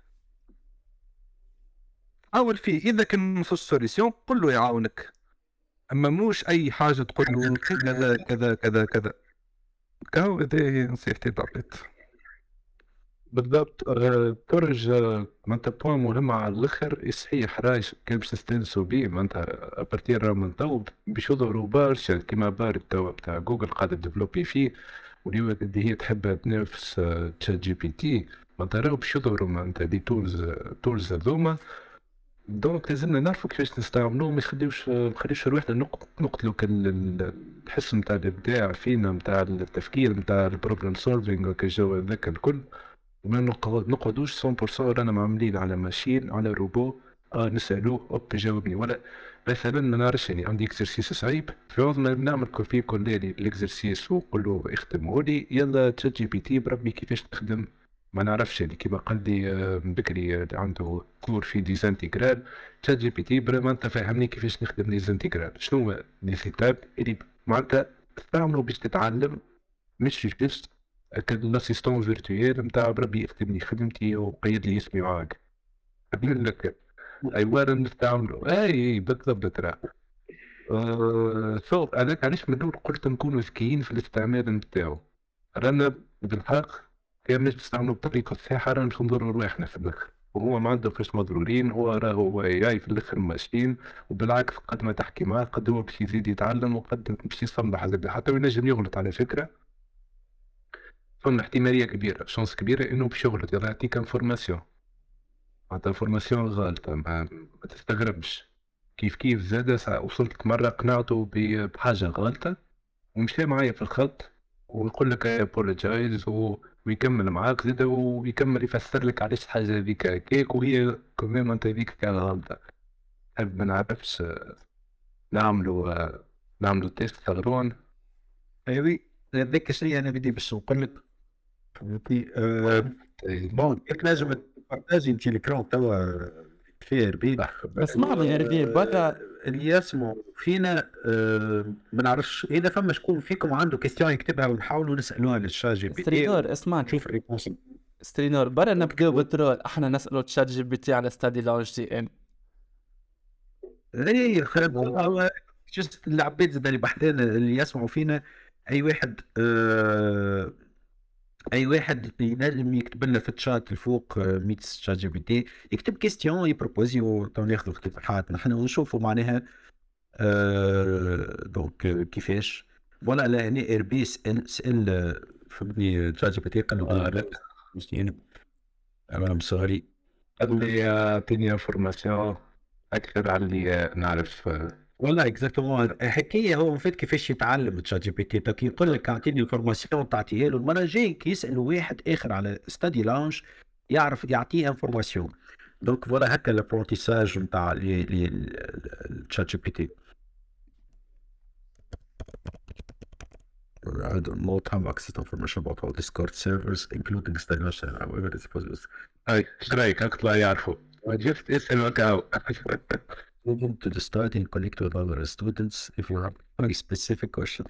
حاول فيه إذا كان نص solution قل له يعاونك. أما موش أي حاجة تقول له كذا كذا كذا كذا. كهو هذه نصيحتي للعباد بالضبط. آه، ترج آه، معناتها point مهم على الآخر صحيح رايش كان باش تستانسوا بيه؟ معناتها à partir من تو باش يظهروا برشا كيما Bard توا بتاع جوجل قاعدة développer فيه واليوم اللي هي تحب تنافس آه، ChatGPT معناتها راهو باش يظهروا معناتها des tools tools هذوما. donc لازمنا نعرفوا كيفاش نستعملوه ما يخليوش ما نخليوش روحنا نق- نقتلوا الحس نتاع الإبداع فينا نتاع التفكير نتاع ال problem solving وكا هذاك الكل. وما نقعد- نقعدوش 100% رانا معملين على machine على روبو. آه نسألوه hop يجاوبني ولا مثلا ما نعرفش يعني عندي exercice صعيب. في عوض ما نعمل copier-coller لي ال exercice ونقول له اختمه لي. يلا ChatGPT بربي كيفاش تخدم. ما نعرفش يعني كيما قال لي آه، بكري آه، عنده cours في des intégrales ChatGPT برا ما أنت فاهمني كيفاش نخدم des intégrales شنو هو؟ les étapes اللي معناتها تستعملوا باش تتعلم مش juste ال assistant virtuel نتاع بربي يخدم لي خدمتي وقيد لي اسمي معاك. قبل لك ايوا نستعملوا إي إي بالضبط ترى. آه، شوف هذاك علاش من الأول قلت نكونوا ذكيين في الاستعمال نتاعو. رانا بالحق كان مش نستعملوا بطريقة صحيحة رانا باش نضروا رواحنا في الآخر. وهو ما عنده فاش مضرورين هو راهو إي في الآخر machine وبالعكس قد ما تحكي معاه قد هو باش يزيد يتعلم وقد باش يصلح حتى وينجم يغلط على فكرة. فما احتمالية كبيرة chance كبيرة إنه باش يغلط يعطيك information معناتها information غالطه ما, ما تستغربش. كيف كيف زاد وصلت مرة قنعته بحاجة غلطة ومشى معايا في الخط ويقول لك apologize ويكمل معاك زاد ويكمل يفسر لك علاش الحاجة هذيك. هكاك وهي كمان انت هذيك كان غلطة. نحب ما نعرفش نعملوا نعملوا تيست ثغرون ايوي هذاك الشيء أنا بدي باش نقول لك فهمتني آه، بون كيف لازم تبارتاجي انت الكرون توا في اربيل اسمعني اربيل برا اللي يسمعوا فينا ما نعرفش اذا فما شكون فيكم عنده كيستيون يكتبها ونحاولوا نسالوها للشات جي بي تي سترينور اسمعني الريبونس سترينور برا نبداو بالترول إحنا نسالوا تشات جي بي تي على ستادي لونج تي ان اي خير juste العباد زاد اللي بحثنا اللي يسمعوا فينا اي واحد آه أي واحد ينجم يكتب لنا في الشات الفوق آه، ميت ChatGPT يكتب question ي proposer تو ناخذ اقتراحات نحن ونشوفوا معناها آه donc آه، كيفاش. voilà لا هنا اربي سال سال آه، فهمتني ChatGPT قال له لا. مش أنا I'm sorry. قال لي اعطيني information أكثر على اللي نعرف والله exactement حكايه هو فات كيفاش يتعلم ChatGPT كي يقول لك اعطيني ال information تعطيها له المره الجايه كي يسال واحد اخر على Study Lounge يعرف يعطيه information donc voilà هكا ال apprentissage نتاع ال ChatGPT I access information about all Discord servers, including stagnation, however, it's possible. اي إيش رايك اطلع يعرفوا جبت اسم وكاو Moving to the start and connect with other students if you have a specific question.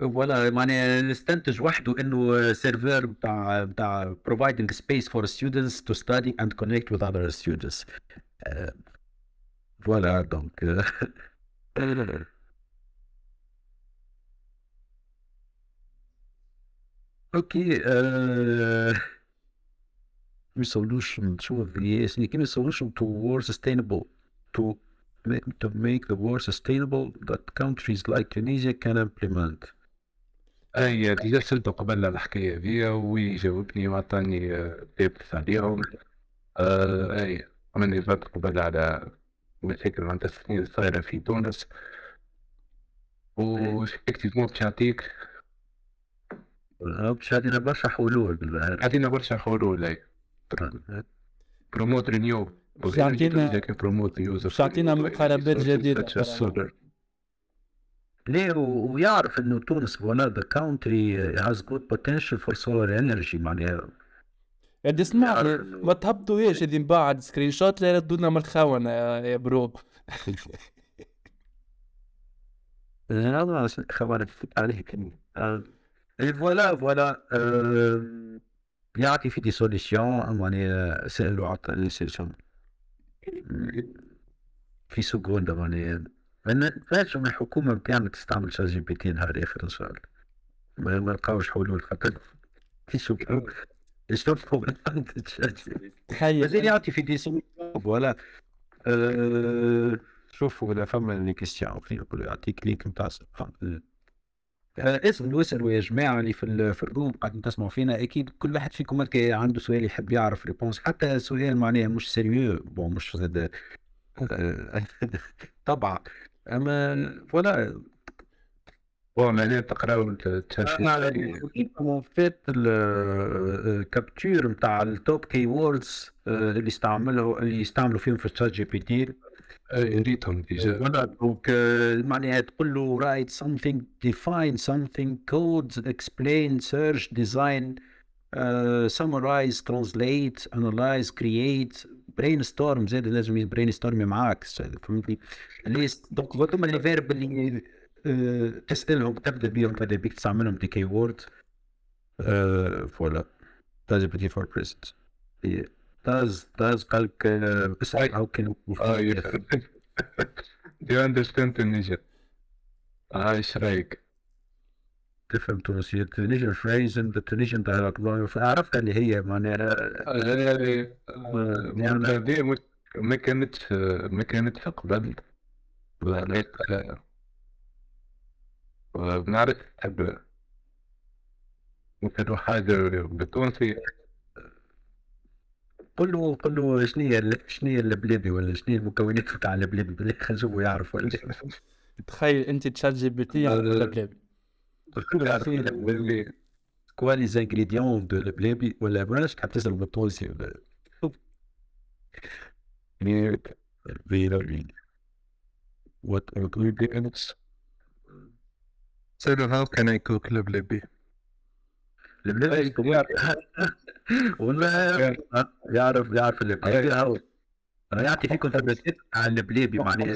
ولا معناها نستنتج وحده انه سيرفر بتاع بتاع providing space for students to study and connect with other students. آه، فوالا دونك اوكي uh, solution شو yes give a solution towards sustainable to make to make the world sustainable that countries like Tunisia can implement. أي déjà سلته قبل الحكاية ذي ويجاوبني وعطاني tips عليهم. آه أي عملني ضغط قبل على مشاكل مع التسخين صايره في تونس. وشكتي باش يعطيك؟ باش عندنا برشا حلول. بالبحر عطينا برشا حلول أي. بروموت رينيو باش يعطينا باش يعطينا مقاربات جديدة. ليه و- ويعرف انه تونس one of the country has good potential for solar energy معناها يا اسمع ما تهبطوهاش هذي من بعد سكرين شوت لا يردوا لنا من الخونة يا برو هذا خبر عليه كلمة voilà voilà آه، يعطي في des solutions معناها سألوا عطى les solutions في سكوندة معناها أنا لازم الحكومة بتاعنا تستعمل ChatGPT نهار اخر ان شاء الله ما ما نلقاوش حلول خاطر في شكرا شوفوا تخيل. مازال يعطي في des voilà. آه، شوفوا ولا فما les questions يقولوا يعطيك lien نتاع اسالوا اسالوا يا جماعة اللي في في room قاعدين تسمعوا فينا أكيد كل واحد فيكم عنده سؤال يحب يعرف réponse حتى سؤال معناها مش sérieux bon مش زاد. طبعا. أما voilà bon معناها تقراو التشاشي كيما فات ال capture نتاع ال top keywords اللي استعملوا اللي يستعملوا فيهم في ال ChatGPT ريتهم ديجا فوالا دونك آه، معناها تقول له write something define something code explain search design uh, summarize translate analyze create brainstorm زاد لازم brainstorm معاك فهمتني ليست دونك هذوما لي فيرب اللي آه، تسالهم تبدا بيهم تبدا بيك تستعملهم دي كي وورد فوالا ChatGPT for present Yeah. آه، اسأل how can آه Do you understand Tunisian؟ آه إيش رايك؟ تفهم تونسية. Tunisian phrase and Tunisian dialogue عرفتها اللي هي معناها يعني يعني ما كانتش ما كانتش قبل. بنعرف تحب مثل حاجة بالتونسي قل له قل له شنو هي شنو هي اللبلابي ولا شنو هي المكونات تاع اللبلابي بالله خليه يعرف ولا تخيل انت تشات جي بي تي على بلابي كوا لي زانغريديون دو البلابي ولا بلاش تحب تسال بالتونسي ولا What ingredients? So how can I cook leblebi? اللبلابي والله يعرف يعرف اللبلابي يعطي فيكم ثباتات على اللبلابي معناها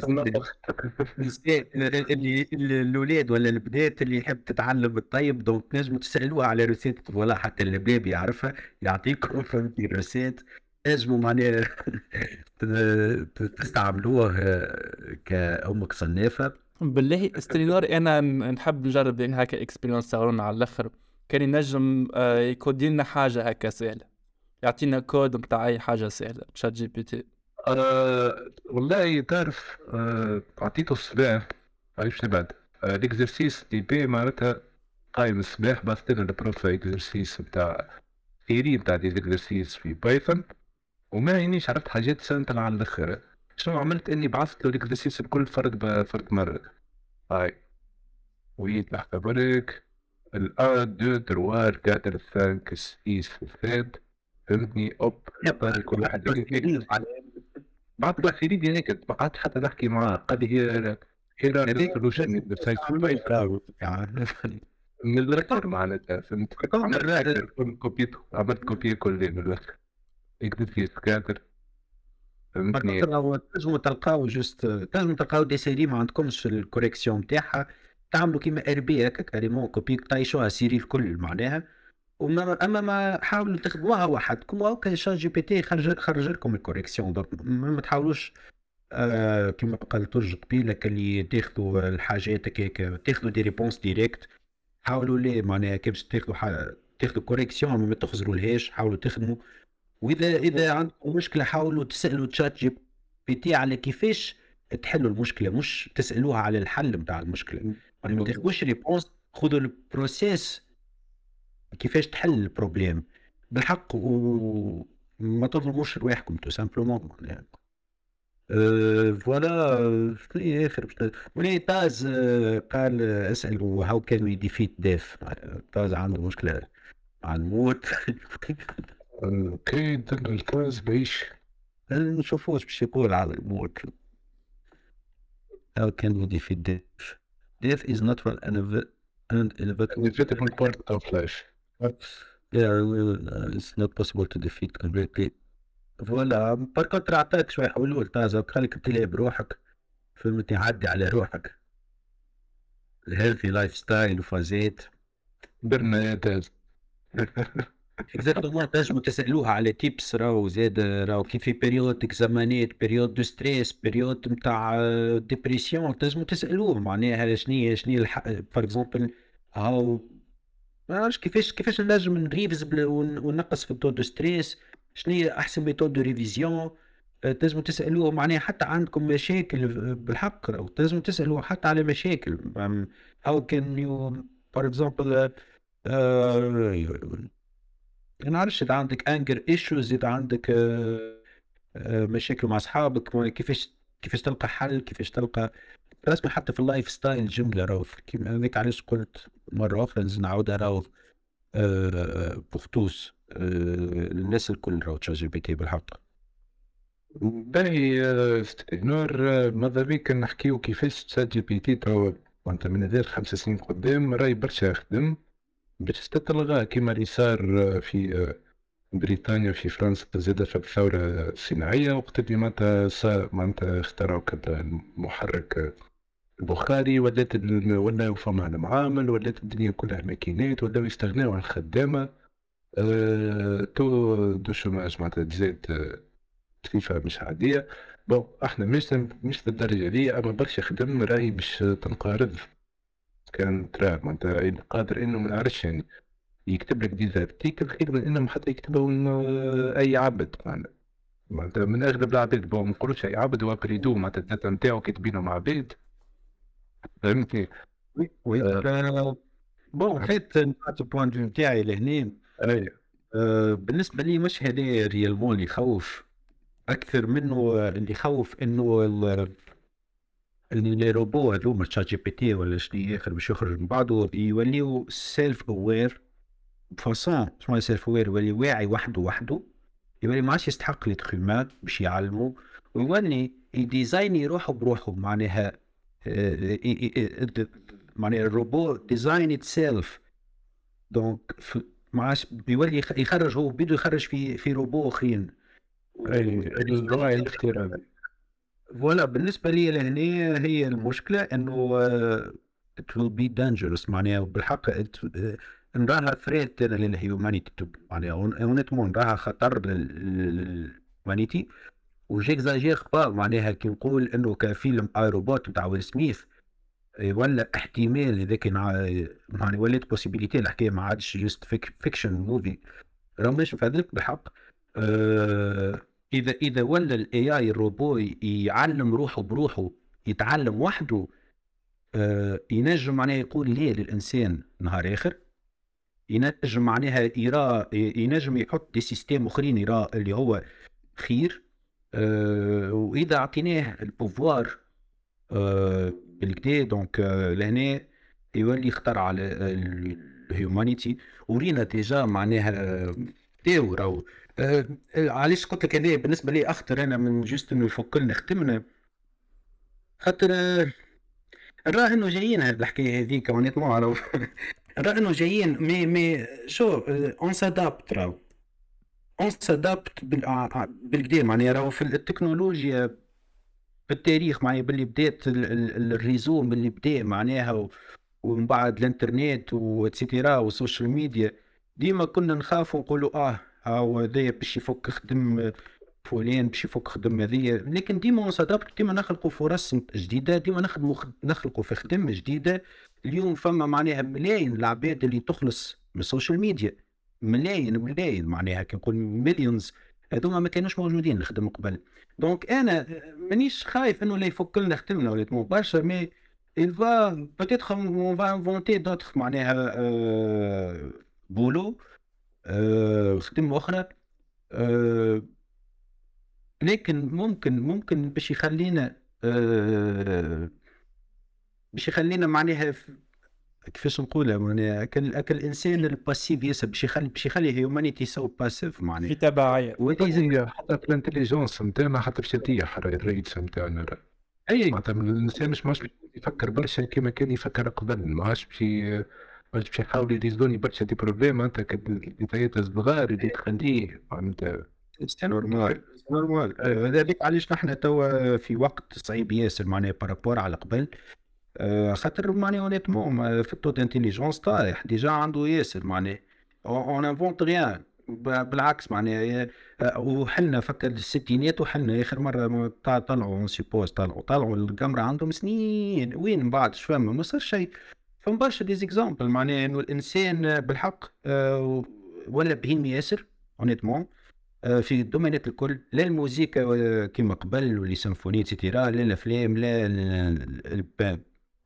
اللي الاولاد ولا البنات اللي يحب تتعلم الطيب donc تنجموا تسألوها على recette voilà حتى اللبلابي يعرفها يعطيكم فهمتي recette تنجموا معناها تستعملوه كأمك صنافة. بالله استرينور أنا نحب نجرب هكا اكسبيرينس على الآخر. كان ينجم آه، يكودي لنا حاجة هكا سهلة. يعطينا كود نتاع أي حاجة سهلة تشات جي بي تي. أه والله تعرف أه عطيته الصباح عرفت بعد؟ أه ليكزرسيس دي بي معناتها قايم الصباح بعثت له البروف إكزرسيس بتاع ثيري بتاع دي إكزرسيس في بايثون. وما عينيش عرفت حاجات سامبل على الآخر شنو عملت؟ إني بعثت له الإكزرسيس بكل فرد بفرد مرة. هاي. ويت لحظه الان دو تروار كاتر ثانك سيس ثاد فهمتني؟ أوب. كل واحد بعد بقى سيدي هيك. قعدت حتى نحكي معاه. قال لي هي هذيك سولوشن من الآخر معناتها فهمت؟ عملت كوبي كل من الآخر كتبت في سكاتر فهمتني؟ تنجموا تلقاو جوست تنجموا تلقاو دي سيري ما عندكمش الكوريكسيون نتاعها تعملوا كيما إر بي هكا كاريمون كوبي طايشوها سيري الكل معناها. وما أما ما حاولوا تخدموها وحدكم وهكا شات جي بي تي خرج خرج لكم الكوريكسيون ما تحاولوش آه كما قال ترج قبيلة اللي تاخذوا الحاجات هكاك تاخذوا دي ريبونس ديريكت حاولوا ليه معناها كي باش تاخذوا تاخذوا correction ما تخزروا لهاش حاولوا تخدموا. واذا إذا عندكم مشكلة حاولوا تسألوا ChatGPT على كيفاش تحلوا المشكلة مش تسألوها على الحل نتاع المشكلة. ما تاخذوش réponse خذوا ال process كيفاش تحل ال problème بالحق وما تظلموش رواحكم tout simplement يعني. voilà شنو آخر؟ ولي تاز قال أسأل how can we defeat death؟ تاز عنده مشكلة مع الموت. okay التاز بعيش نشوفوش باش يقول على الموت. How can we defeat death? Is not an inevitable part of life. Yeah, it's not possible to defeat completely. voilà par contre عطاك شوية حلول تازة خليك تلعب بروحك فهمتني عدي على روحك ال healthy lifestyle وفازات برنا يا تاز exactement تنجموا تسالوها على tips راهو زاد راهو كي في période اكزامانات période de stress période نتاع dépression تنجموا تسالوه معناها شنو شنو par exemple هاو ما نعرفش كيفاش كيفاش نجم نريفيزي ونقص في ال taux de stress شنو احسن méthode de révision تنجموا تسالوه معناها حتى عندكم مشاكل بالحق أو تنجموا تسالوه حتى على مشاكل how can you for example ما نعرفش إذا عندك anger issues إذا عندك مشاكل مع أصحابك كيفاش كيفاش تلقى حل كيفاش تلقى رسمي حتى في ال lifestyle جملة راهو كيما هذيك علاش قلت مرة أخرى نزيد نعاودها راهو pour tous الناس الكل راهو ChatGPT بالحق. باهي نور ماذا بيك؟ نحكيو كيفاش ChatGPT توا وأنت من غير خمس سنين قدام راي برشا يخدم تتلغى كما اللي صار في بريطانيا في فرنسا زاد في الثورة الصناعية وقت اللي معناتها صار معناتها اخترعوا كذا المحرك البخاري ولات ولا فما المعامل ولات الدنيا كلها ماكينات ولاو يستغناو عن الخدامة أه taux de chômage معناتها تزاد تكلفة مش عادية. bon إحنا مش مش للدرجة دي اما برشا خدم راهي باش تنقرض. كان ترى معناتها قادر إنه ما نعرفش يعني يكتب لك des articles خير من انه حتى يكتبه أي عبد معناتها. من أغلب العباد ما نقولوش أي عبد هو بيدو معناتها ال data نتاعو كاتبينهم عباد. فهمتني؟ oui آه. bon حيت نعطي point de نتاعي لهنا آه، بالنسبة لي مش هذا réellement اللي يخوف أكثر منه اللي يخوف إنه ال- اللي لي روبو هذوما ChatGPT ولا شنو اخر باش يخرج من بعضه يوليو self aware ب façon شنو self aware يولي واعي وحده وحده يولي ما عادش يستحق لي باش يعلمه ويولي ي design ي روحه بروحه معناها آه، ي- ي- معناها ال robot design itself donc ما عادش بيولي يخ- يخرج هو بيدو يخرج في في robots أخرين. أي الاختياري voilà بالنسبة لي لهنا هي المشكلة إنه آه، it will be dangerous معناها بالحق آه، نراها threat لل humanity معناها honnêtement نراها خطر لل humanity و j'exagère pas معناها كي نقول إنه كفيلم I, Robot بتاع ويل سميث آه، ولا احتمال هذاك يعني ولات possibility الحكاية ما عادش just fiction movie راه مش فهذاك بالحق آه، إذا إذا ولا ال AI ال robot يعلم روحه بروحه يتعلم وحده آه، ينجم معناها يقول ليه للإنسان نهار آخر؟ ينجم معناها يرى ينجم يحط des systèmes أخرين يرى اللي هو خير آه، وإذا أعطيناه ال pouvoir آه، بالكدا donc آه، لهنا يولي يختار على ال humanity ورينا déjà معناها تاو راهو. آه، آه، علاش قلت لك هذا بالنسبة لي أخطر أنا من just إنه يفك لنا خدمنا خاطر آه، نرى إنه جايين هاد الحكاية هذيك honnêtement راهو نرى إنه جايين مي مي شو on s'adapte راهو. on s'adapte بالكدا معناها راهو في التكنولوجيا في التاريخ معناها باللي بدات ال- ال- ال réseaux من اللي بدأ معناها ومن بعد الإنترنت و et cetera وال social media. ديما كنا نخافوا نقولوا آه هاو هذايا باش يفك خدم فلان باش يفك خدم هذيا. لكن ديما صدقت ديما نخلقوا فرص جديدة ديما نخدموا خد... نخلقوا في خدمه جديدة. اليوم فما معناها ملايين العباد اللي تخلص من ال social media ملايين ملايين معناها كي نقول millions هذوما ما كانوش موجودين نخدم قبل. donc أنا مانيش خايف إنه لا يفك لنا خدمنا ولا برشا mais il va peut-être on va inventer d'autres معناها آه، boulot. آه، خدمة أخرى آه، لكن ممكن ممكن باش يخلينا آه، باش يخلينا معناها كيفاش نقولها؟ معناها كان أكل الانسان الباسيف ياسر باش يخلي باش يخلي هيومانيتي سو باسيف معناها. في تبعية. هي حتى في الانتليجنس نتاعنا حتى باش تطيح الريتس نتاعنا أي. معناتها الإنسان مش مش يفكر برشا كيما كان يفكر قبل ما عادش باش باش يحاول يريزوني برشا دي بروبليم انت كديتايات الصغار اللي تخليه سي نورمال نورمال هذاك علاش نحن توا في وقت صعيب ياسر معناها بارابور على قبل. آه، خاطر معناها اونيتمون في التو انتيليجونس طايح. ديجا عنده ياسر معناها. اون انفونت ريان بالعكس معناها آه، وحنا فكر الستينات وحنا آخر مرة طلعوا سيبوز طلعوا. طلعوا القمرة عندهم سنين. وين؟ بعد شو ما صار شيء. فما برشا ديزيكزامبل معناها إنه الإنسان بالحق آه، ولا بهيم ياسر honnêtement آه، في الدومينات الكل لا الموسيقى آه، كما قبل و les symphonies et cetera لا الأفلام لا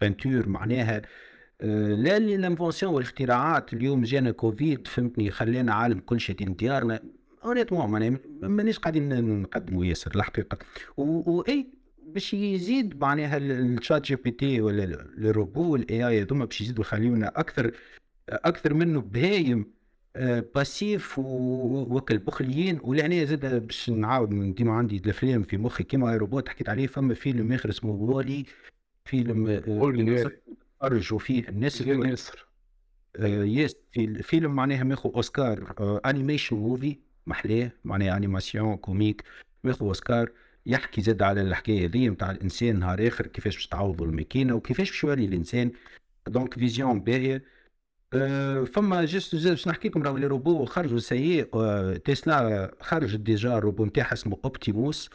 ال peinture معناها آه، لا ال invention والاختراعات اليوم جانا كوفيد فهمتني خلانا عالم كل شادين ديارنا honnêtement معناها مانيش قاعدين نقدموا ياسر الحقيقة. واي باش يزيد معناها ال ChatGPT ولا ال robot وال AI هذوما باش يزيدوا يخليونا أكثر أكثر منه بهايم آه، passifs و- وكل بخليين ولهنا زاد باش نعاود ديما عندي الأفلام في مخي كيما روبوت حكيت عليه فما فيلم آخر اسمه WALL-E فيلم آه، WALL-E. أرجو فيه الناس ياسر آه، يس في الفيلم معناها ماخو أوسكار آه، animation movie محلاه معناها animation comique ماخو أوسكار. يحكي زاد على الحكاية هذه نتاع الإنسان نهار آخر كيفاش باش تعوضوا الماكينة وكيفاش باش يولي الإنسان. donc vision باهيه آه، فما juste باش نحكي لكم راهو لي روبو خرجوا سيء آه، تسلا خرج déjà ال robot نتاعها اسمه Optimus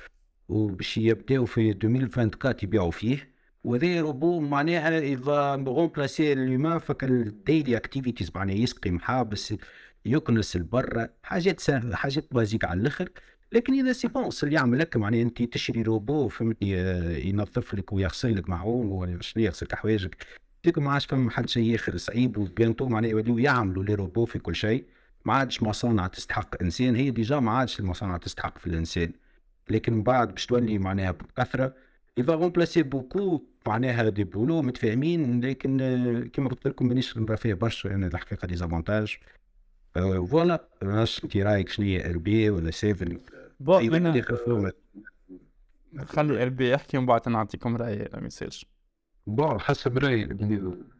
وباش يبداو في 2024 يبيعوا فيه. وهذا روبو معناها il va remplacer l'humain فك ال daily activities معناها يسقي محابس يكنس البرة حاجات سهلة حاجات basiques على الآخر. لكن إذا c'est bon اللي يعمل لك معناها أنت تشري روبو فهمتني آه، ينظف لك ويغسل لك معون ولا شنو يغسل لك حوايجك ما عادش فما حد شيء اخر صعيب و bientôt معناها يوليو يعملوا لي روبو في كل شيء. ما عادش مصانع تستحق إنسان. هي déjà ما عادش المصانع تستحق في الإنسان. لكن من بعد باش تولي معناها بكثرة il va remplacer beaucoup معناها des boulots متفاهمين لكن آه، كما قلت لكم مانيش نرى فيها برشا أنا الحقيقة des avantages آه، voilà أنت رأيك شنو هي ار بي ولا c'est bon اي أنا خلي قلبي يحكي ومن بعد نعطيكم رأيي ما يصيرش. bon حسب رأيي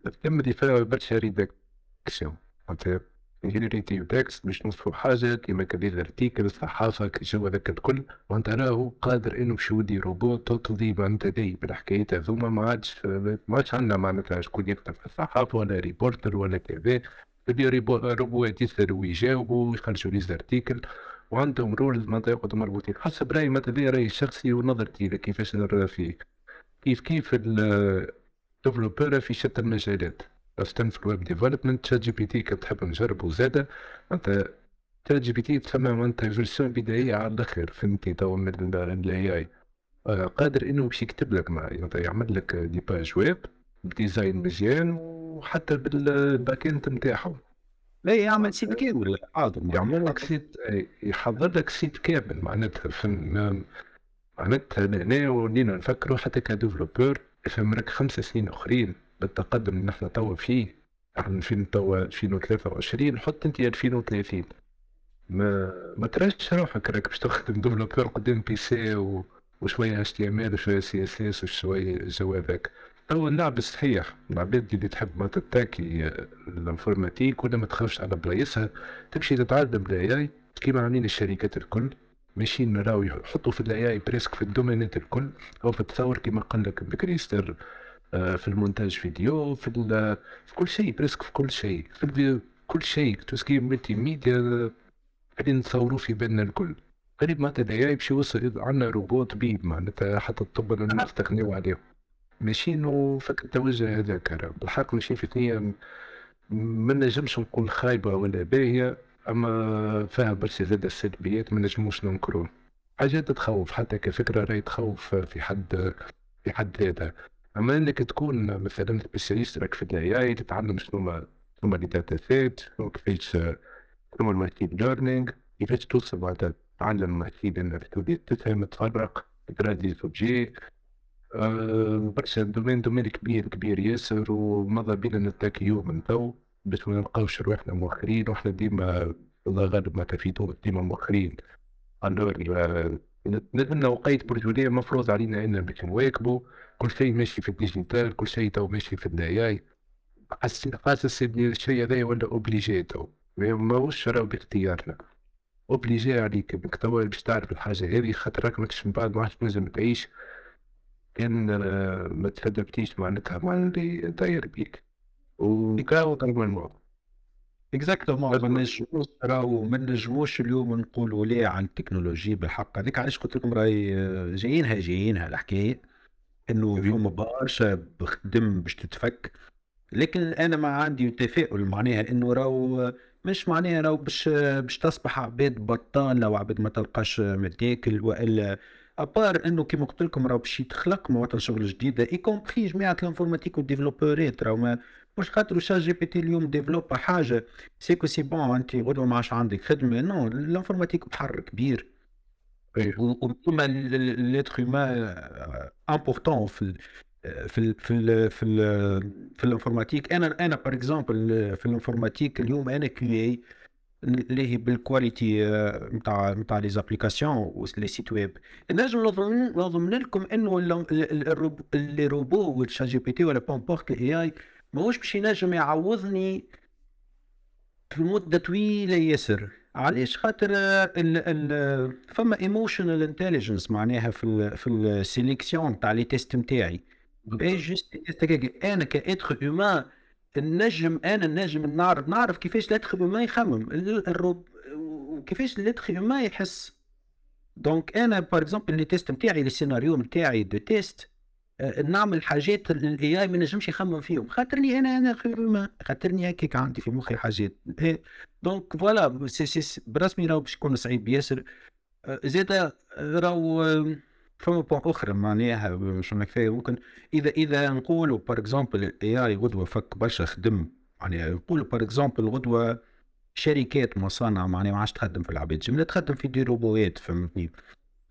الفيلم اللي فيها برشا rédaction معناتها generative text باش نوصفوا حاجة كيما كذا article صحافة جو هذاك الكل. وانت راهو قادر إنه باش يودي روبوت تقضي معناتها دي بالحكايات هذوما. ما عادش ما عادش عندنا معناتها شكون يكتب في الصحافة ولا reporter ولا كذا. les robots يسالوا ويجاوبوا ويخرجوا les articles. وعندهم معناتها يقعدوا مربوطين حسب رأيي معناتها هذا رأيي الشخصي ونظرتي كيفاش نرى فيه كيف كيف ال developer في شتى المجالات. خاصة في ال web development ChatGPT كنت تحب نجربه زادة انت ChatGPT تسمى معناتها version بدائية على الآخر فهمتني تو من ال AI قادر إنه باش يكتب لك معناتها يعمل لك des pages web ب design مزيان وحتى بال back-end نتاعهم لا يعمل site كامل حاضر يعمل لك site يحضر لك site كامل معناتها فن معناتها هنا ولينا نفكروا حتى ك développeur فهم راك خمس سنين أخرين بالتقدم اللي نحن توا فيه. إحنا فين توا 2023 حط أنت 2030 ما ما تراش روحك راك باش تخدم développeur قدام PC و... وشوية HTML وشوية CSS وشوية الجو هذاك. تو اللعب صحيح العباد اللي تحب ما تتاكي ال informatique ولا ما تخافش على بلايصها تمشي تتعلم اي كيما عاملين الشركات الكل. ماشيين نراو يحطوا في ال AI presque في الدومينات الكل. أو في التصور كيما قال لك بكريستر آه، في ال montage vidéo في, في كل شيء presque في كل شيء. في كل شيء. tout ce qui multimédia قاعدين نتصوروا في بالنا الكل. قريب معناتها ال AI باش يوصل عندنا روبوت بيد معناتها حتى الطب نستغنيو عليهم ماشيين فك التوجه هذاك. راه بالحق ماشيين في ثنية ما نجمش نقول خايبة ولا باهية أما فيها برشا زادة سلبيات ما نجموش ننكرون حاجات تخوف حتى كفكرة راهي تخوف في حد في حد ذاتها أما أنك تكون مثلا spécialiste راك في ال AI تتعلم شنو ما شنو les data sets شنو كيفاش شنو ال machine learning كيفاش توصل معناتها تعلم machine انك تولي تفهم تفرق entre des sujets آه، برشا domaine domaine كبير كبير ياسر وماذا بينا نتاكيو من تو باش ما نلقاوش روحنا مؤخرين. وحنا ديما الله غالب ما كفيتو ديما مؤخرين. آه، لازمنا وقيت برجولية مفروض علينا ان باش نواكبوا كل شيء ماشي في ال digital كل شيء تو ماشي في ال AI حاسس ان الشيء هذا ولا obligé تو. ماهوش راهو باختيارنا. obligé عليك إنك باش تعرف الحاجة هذه خاطر راك ماكش من بعد ما عادش تنجم تعيش. كان آه، ما تهدبتيش مع اللي داير بيك. وكاو قرب الموضوع exactement ما نجموش راهو ما نجموش اليوم نقولوا لا عن التكنولوجيا بالحق. هذيك علاش قلت لكم راهي آه، جايينها جايينها الحكاية إنه فما برشا بخدم باش تتفك. لكن أنا ما عندي تفاؤل معناها إنه راهو مش معناها راهو باش باش تصبح عباد بطالة وعباد ما تلقاش متاكل وإلا ابار انه كيما قلت لكم راهو باش يتخلق مواطن شغل جديده y compris جماعة ال informatique والديفلوبورات راهو ما مش خاطر ChatGPT اليوم ديفلوبا حاجة c'est que c'est bon انت غدوه ما عادش عندك خدمه non ال informatique بحر كبير وكما l'être humain important في في ال في ال في ال في ال informatique أنا أنا par exemple في ال informatique اليوم أنا QA اللي هي بال qualité نتاع نتاع les applications و les sites web نجم نضمن لكم إنه les robots وال ChatGPT ولا peu importe ال AI ماهوش باش ينجم يعوضني في مدة طويلة ياسر. علاش؟ خاطر آه، ال ال فما emotional intelligence معناها في ال في ال sélection تاع les tests نتاعي باش juste أنا ك être humain النجم أنا النجم نعرف نعرف كيفاش l'être humain يخمم. ال- الروب وكيفاش l'être humain يحس. donc أنا par exemple les tests نتاعي les scénarios نتاعي de test آه، نعمل حاجات ال AI ما نجمش يخمم فيهم. خاطرني أنا أنا ما خاطرني هكاك عندي في مخي حاجات. إيه، donc voilà برسمي راهو باش يكون صعيب بياسر. آه، راهو آه، فما point أخرى؟ معناها مش كفايه ممكن إذا إذا نقولوا par exemple ال AI غدوة فك برشا خدم يعني نقولوا par exemple غدوة شركات مصانع معناها ما عادش تخدم في العباد جمله تخدم في des robots فهمتني؟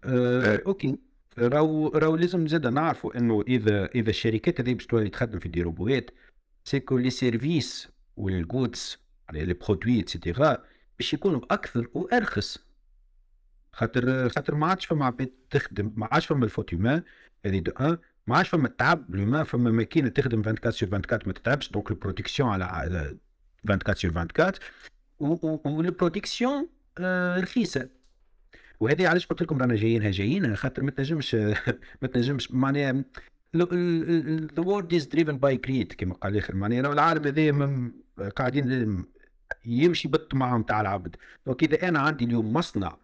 أه OK. راهو راهو لازم زاد نعرفوا إنه إذا إذا الشركات هذه باش تولي تخدم في des robots c'est que les services وال goods يعني les produits et cetera باش يكونوا أكثر وارخص خاطر خاطر ما عادش فما عباد تخدم ما عادش فما ال faute humaine هذه دو أن ما عادش فما التعب l'humain فما ماكينة تخدم 24 sur 24 ما تتعبش donc ال production على 24 sur 24 وال production رخيصة. وهذه علاش قلت لكم رانا جايينها جايين خاطر ما تنجمش ما تنجمش معناها the world is driven by greed كما قال الآخر معناها العالم هذا قاعدين يمشي بالطمع نتاع العبد. donc إذا أنا عندي اليوم مصنع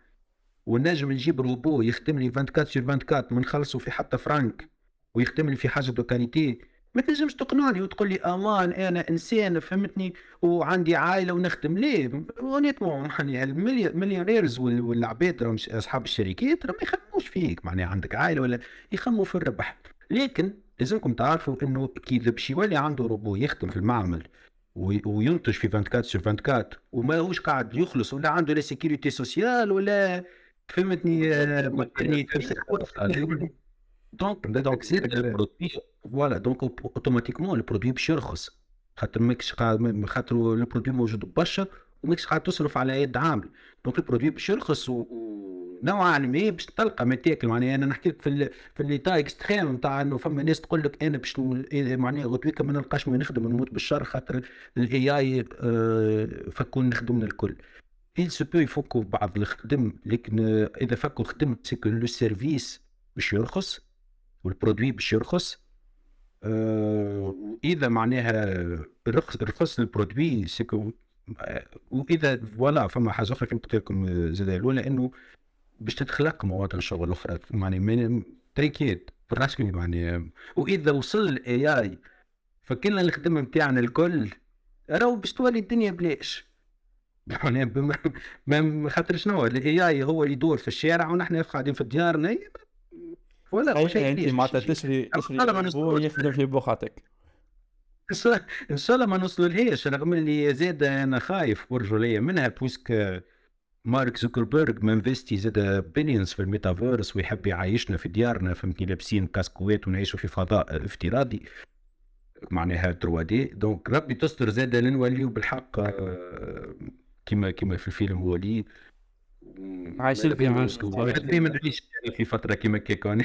ونجم نجيب روبو يخدم لي 24 sur 24 ما نخلصوا في حتى فرانك ويخدم لي في حاجة de qualité ما تنجمش تقنعني وتقول لي أمان أنا إنسان فهمتني وعندي عائلة ونخدم. ليه؟ honnêtement يعني ال millionaires والعباد أصحاب الشركات ما يخدموش فيك. معناها عندك عائلة ولا يخمموا في الربح. لكن لازمكم تعرفوا إنه كي باش يولي عنده روبو يخدم في المعمل وينتج في 24 sur 24 وما هوش قاعد يخلص ولا عنده لا sécurité sociale ولا فهمتني donc donc زيد ال produit voilà donc automatiquement ال produit باش يرخص خاطر ماكش خاطر ال produit موجود برشا وماكش قاعد تصرف على يد عامل. donc ال produit باش يرخص ونوعا ما باش تلقى ما تاكل معناها أنا نحكي لك في ال في l'état extrême نتاع إنه فما ناس تقول لك أنا باش معناها غدويك ما نلقاش ما نخدم نموت بالشر خاطر ال AI فكولنا خدمنا الكل il se peut يفكوا بعض الخدم لكن إذا فكوا الخدم c'est que le service باش يرخص وال produit باش يرخص. آه اذا معناها رخص رخص ال produit c'est que وإذا voilà فما حاجة أخرى كما قلت لكم زاد الأولى إنه باش تتخلق مواطن شغل أخرى يعني تريكيت بالرسمي يعني وإذا وصل ال AI فكلنا الخدمه نتاعنا الكل راهو باش تولي الدنيا بلاش. ما خاطر شنو ال AI هو اللي يدور في الشارع ونحن قاعدين في ديارنا ولا شيء انت معناتها تشري تشري هو يخدم في بوخاتك. إن شاء الله ما نوصلوا لهيش رغم اللي زاد أنا خايف برجوليه منها puisque مارك زوكربيرج investi زاد billions في الميتافيرس ويحب يعيشنا في ديارنا فهمتني لابسين كاسكوات ونعيشوا في فضاء افتراضي. معناها 3D. donc ربي تستر زاد لا نوليو بالحق آه، كما كما في الفيلم WALL-E عايشين في دائما نعيش في فترة كما كيكون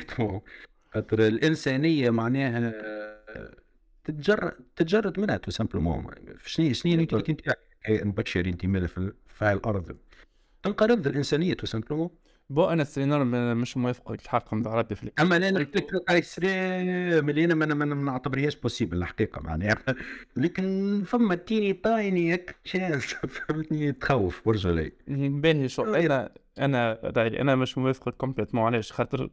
خاطر الإنسانية معناها تتجرد تتجرد منها tout simplement. شنو شنو أنت انت بشري أنت في الأرض. تنقرض الإنسانية tout simplement. bon أنا السينار مش موافق الحق بالعربي في أما أنا قلت لك اللي أنا ما نعتبرهاش possible الحقيقة معناها. لكن فما tiny tiny chance فهمتني؟ تخوف برجولي باهي شو أنا أنا رايي أنا مش موافق complètement علاش؟ خاطر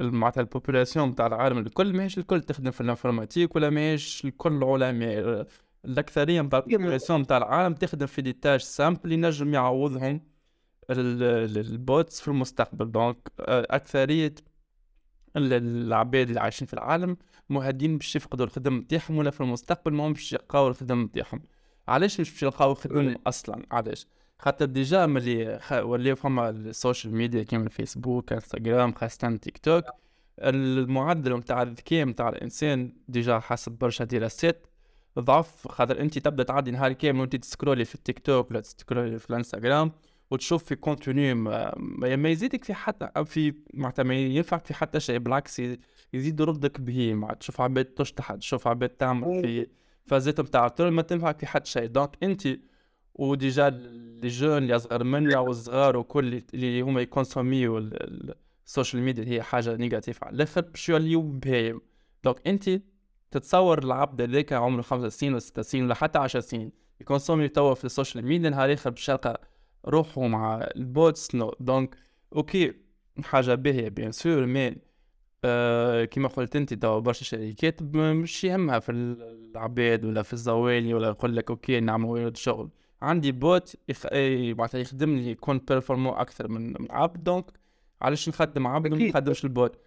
معناتها ال population تاع العالم الكل ماهيش الكل تخدم في ال informatique ولا ماهيش الكل علماء. الأكثرية نتاع ال population تاع العالم تخدم في des tâches simples ينجم يعوضهم. ال bots في المستقبل. donc آه، أكثرية العباد اللي عايشين في العالم مهددين باش يفقدوا الخدم نتاعهم ولا في المستقبل ما باش يلقاو الخدم نتاعهم. علاش باش يلقاو الخدم أصلا؟ علاش؟ خاطر déjà ملي خ... ولاو فما ال social media كيما الفيسبوك إنستغرام خاصة تيك توك المعدل نتاع الذكاء نتاع الإنسان déjà حسب برشا دراسات ضعف. خاطر أنت تبدأ تعدي نهار كامل وأنت ت scroller في التيك توك ولا ت scroller في الإنستغرام وتشوف في contenu ما, ما يزيدك في حتى في معناتها ما ينفعك في حتى شيء بالعكس يزيد يردك بهيم تشوف عباد تشطح تشوف عباد تعمل في فازات نتاع ما تنفعك في حتى شيء. donc أنت و déjà les jeunes اللي أصغر مني والصغار وكل اللي هما ي consommer و ال social media هي حاجة négative على الآخر باش يوليو بهايم donc أنت تتصور العبد هذاك عمره خمسة سنين ولا ستة سنين ولا حتى عشر سنين ي consommer توا في ال social media نهار آخر باش يلقى روحوا مع ال bots no donc OK حاجة باهية bien sûr mais آه كما قلت أنت توا برشا شركات مش يهمها في العباد ولا في الزوالي ولا يقول لك OK نعمل شغل عندي bot يخ... إيه، معناتها يخدم لي يكون performant أكثر من عبد. donc علاش نخدم عبد وما. نخدمش ال bot؟